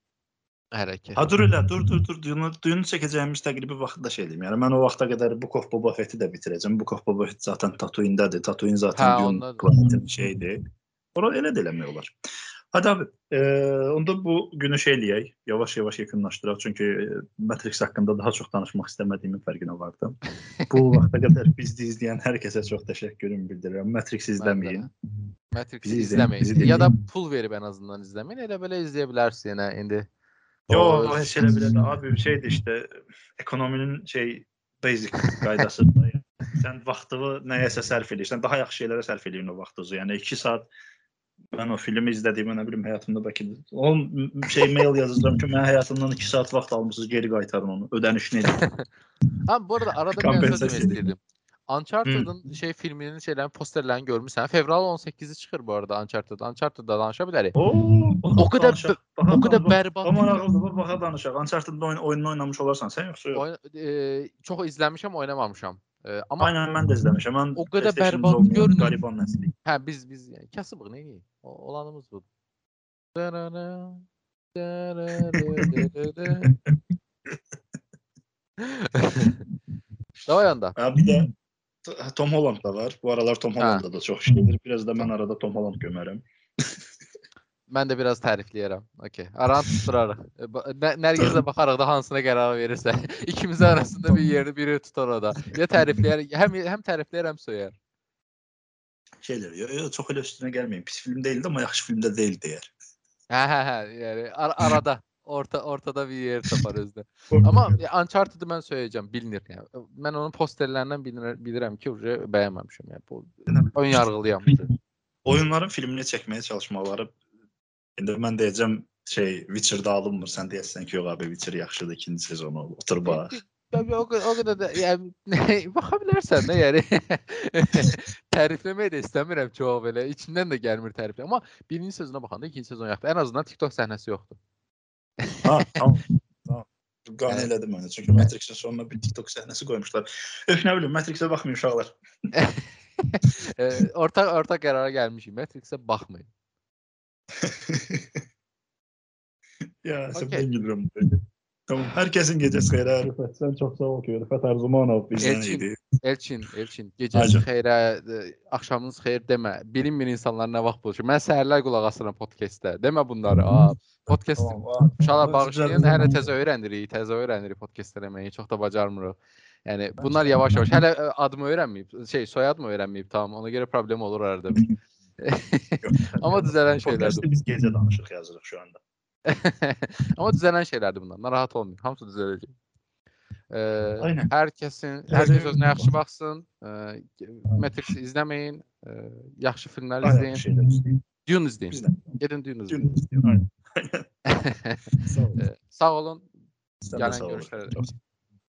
Hərəkət. Ha dur elə, dur dur dur. Düyünü, düyünü çəkəcəyimiz təqribi vaxtda şey edeyim. Yəni mən o vaxta qədər Book of Boba Fett'i də bitirəcəm. Book of Boba Fett zaten Tatooine'dədir. Tatooine zaten Hə, ondadır. planetinin şeyidir. Ora elə də eləmək olar. Hadi abi, e, onda bu günü şey eləyək. Yavaş-yavaş yekunlaşdıraq çünki e, Matrix haqqında daha çox danışmaq istəmədiyimin fərqinə vardım. Bu vaxta qədər bizi izləyən hər kəsə çox təşəkkürümü bildirirəm. Matrix izləməyin. Matrix Bizi izləməyin. bizi Ya da pul verib ən azından izləməyin. Elə belə izləyə bilərsiniz yenə indi. Yo, O- heç elə belə də abi bir şeydir işte ekonominin şey basic qaydası. Sən vaxtını nəyəsə sərf edirsən, daha yaxşı şeylərə sərf edirsən o vaxtınızı. Yəni 2 saat mən o filmi izlədiyimə nə bilim həyatımda bəlkə də- o m- şey mail yazacağam ki, mən həyatımdan 2 saat vaxt almısınız, geri qaytarın onu. Ödənişini edin. Ha bu arada arada bir söz Kompensasiya demək edeyim. istəyirdim. Uncharted-ın şey filminin şeylərin posterlərini görmüsən. Fevral 18-i çıxır bu arada Uncharted. Uncharted-da danışa bilərik. O, O qədər o qədər bərbad. Aman ağıllı, baxa danışaq. Uncharted-da oyun, oyununu oynamış olarsan sən yoxsa yox? Oyun, e, çox izləmişəm, oynamamışam. E, amma Aynen mən də izləmişəm. Mən O qədər bərbad görünür. Qariban nəsli. hə biz biz yəni kasıbıq nə edək? O- Olanımız budur. Davay anda. Ha bir də Tom Holland da var. Bu aralar Tom Holland'da da çox şeydir. Biraz da mən arada Tom Holland gömərəm. Mən də biraz tərifləyərəm. Okay. Aranı tutturarıq. E, ba- Nə- Nərgizə baxarıq da hansına qərar verirsə. İkimizin arasında bir yeri biri tutar o da. Ya tərifləyər, həm həm tərifləyər, həm söyər. Şeylər, yo, yo, çox elə üstünə gəlməyin. Pis film deyildi, amma yaxşı film də deyil deyər. Hə hə hə, yəni ar arada, orta ortada bir yer tapar özünə. Amma ya, Uncharted-ı mən söyləyəcəm, bilinir yəni. Mən onun posterlərindən bilir, bilirəm ki, uje bəyənməmişəm yəni. Bu ön yarğılıyam. Oyunların filmini çəkməyə çalışmaları indi mən deyəcəm şey Witcher-da alınmır. Sən deyəsən ki, yox abi Witcher yaxşıdır, ikinci sezonu otur bax. Tabii o, qədər- o qədər də yəni baxa bilərsən də yəni. tərifləmək də istəmirəm çox belə. İçindən də gəlmir təriflə. Amma birinci sezona baxanda ikinci sezon yaxşı. Ən azından TikTok səhnəsi yoxdur. Ha, tamam. Tamam. Qane Yəni- elədim mən. Çünki Matrix-in sonuna bir TikTok səhnəsi qoymuşlar. Öf nə bilim, Matrix-ə baxmayın uşaqlar. E, orta orta qərara gəlmişik. Matrix-ə baxmayın. ya, ben gülürüm. böyle. Tamam. Herkesin gecesi xeyir. ha, Rüfət. Sən çox sağ ol ki, Rüfət Arzumanov Elçin. idi. Elçin, Elçin, gecəniz Hacı. xeyrə, e, axşamınız xeyir demə. Bilinmir insanlar nə vaxt buluşur. Mən səhərlər qulaq asıram podkastdə. Demə bunları. Aa, podkast Tamam. uşaqlar Güzel, bağışlayın. Hələ təzə öyrənirik, təzə öyrənirik podkast eləməyi. Çox da bacarmırıq. Yəni bunlar yavaş-yavaş hələ ə, adımı öyrənməyib, şey, soyadımı öyrənməyib tam. Ona görə problem olur arada bir. Amma düzələn şeylərdir. Podcast'ı biz gece danışırıq yazırıq şu anda. Amma düzələn şeylərdir bunlar. Narahat olmayın. Hamısı düzələcək. Ə, Aynen. hər kəsin, hər kəs özünə yaxşı baxsın. Ə, Matrix izləməyin. Ə, yaxşı filmlər Aynen. izləyin. Şeyler izleyin. Dune izləyin. Bizden. Gedin Dune izləyin. Dün izleyin. Aynen. Sağ olun. Ə, Sağ olun. Sen de Gələn sağ olun. görüşlərə.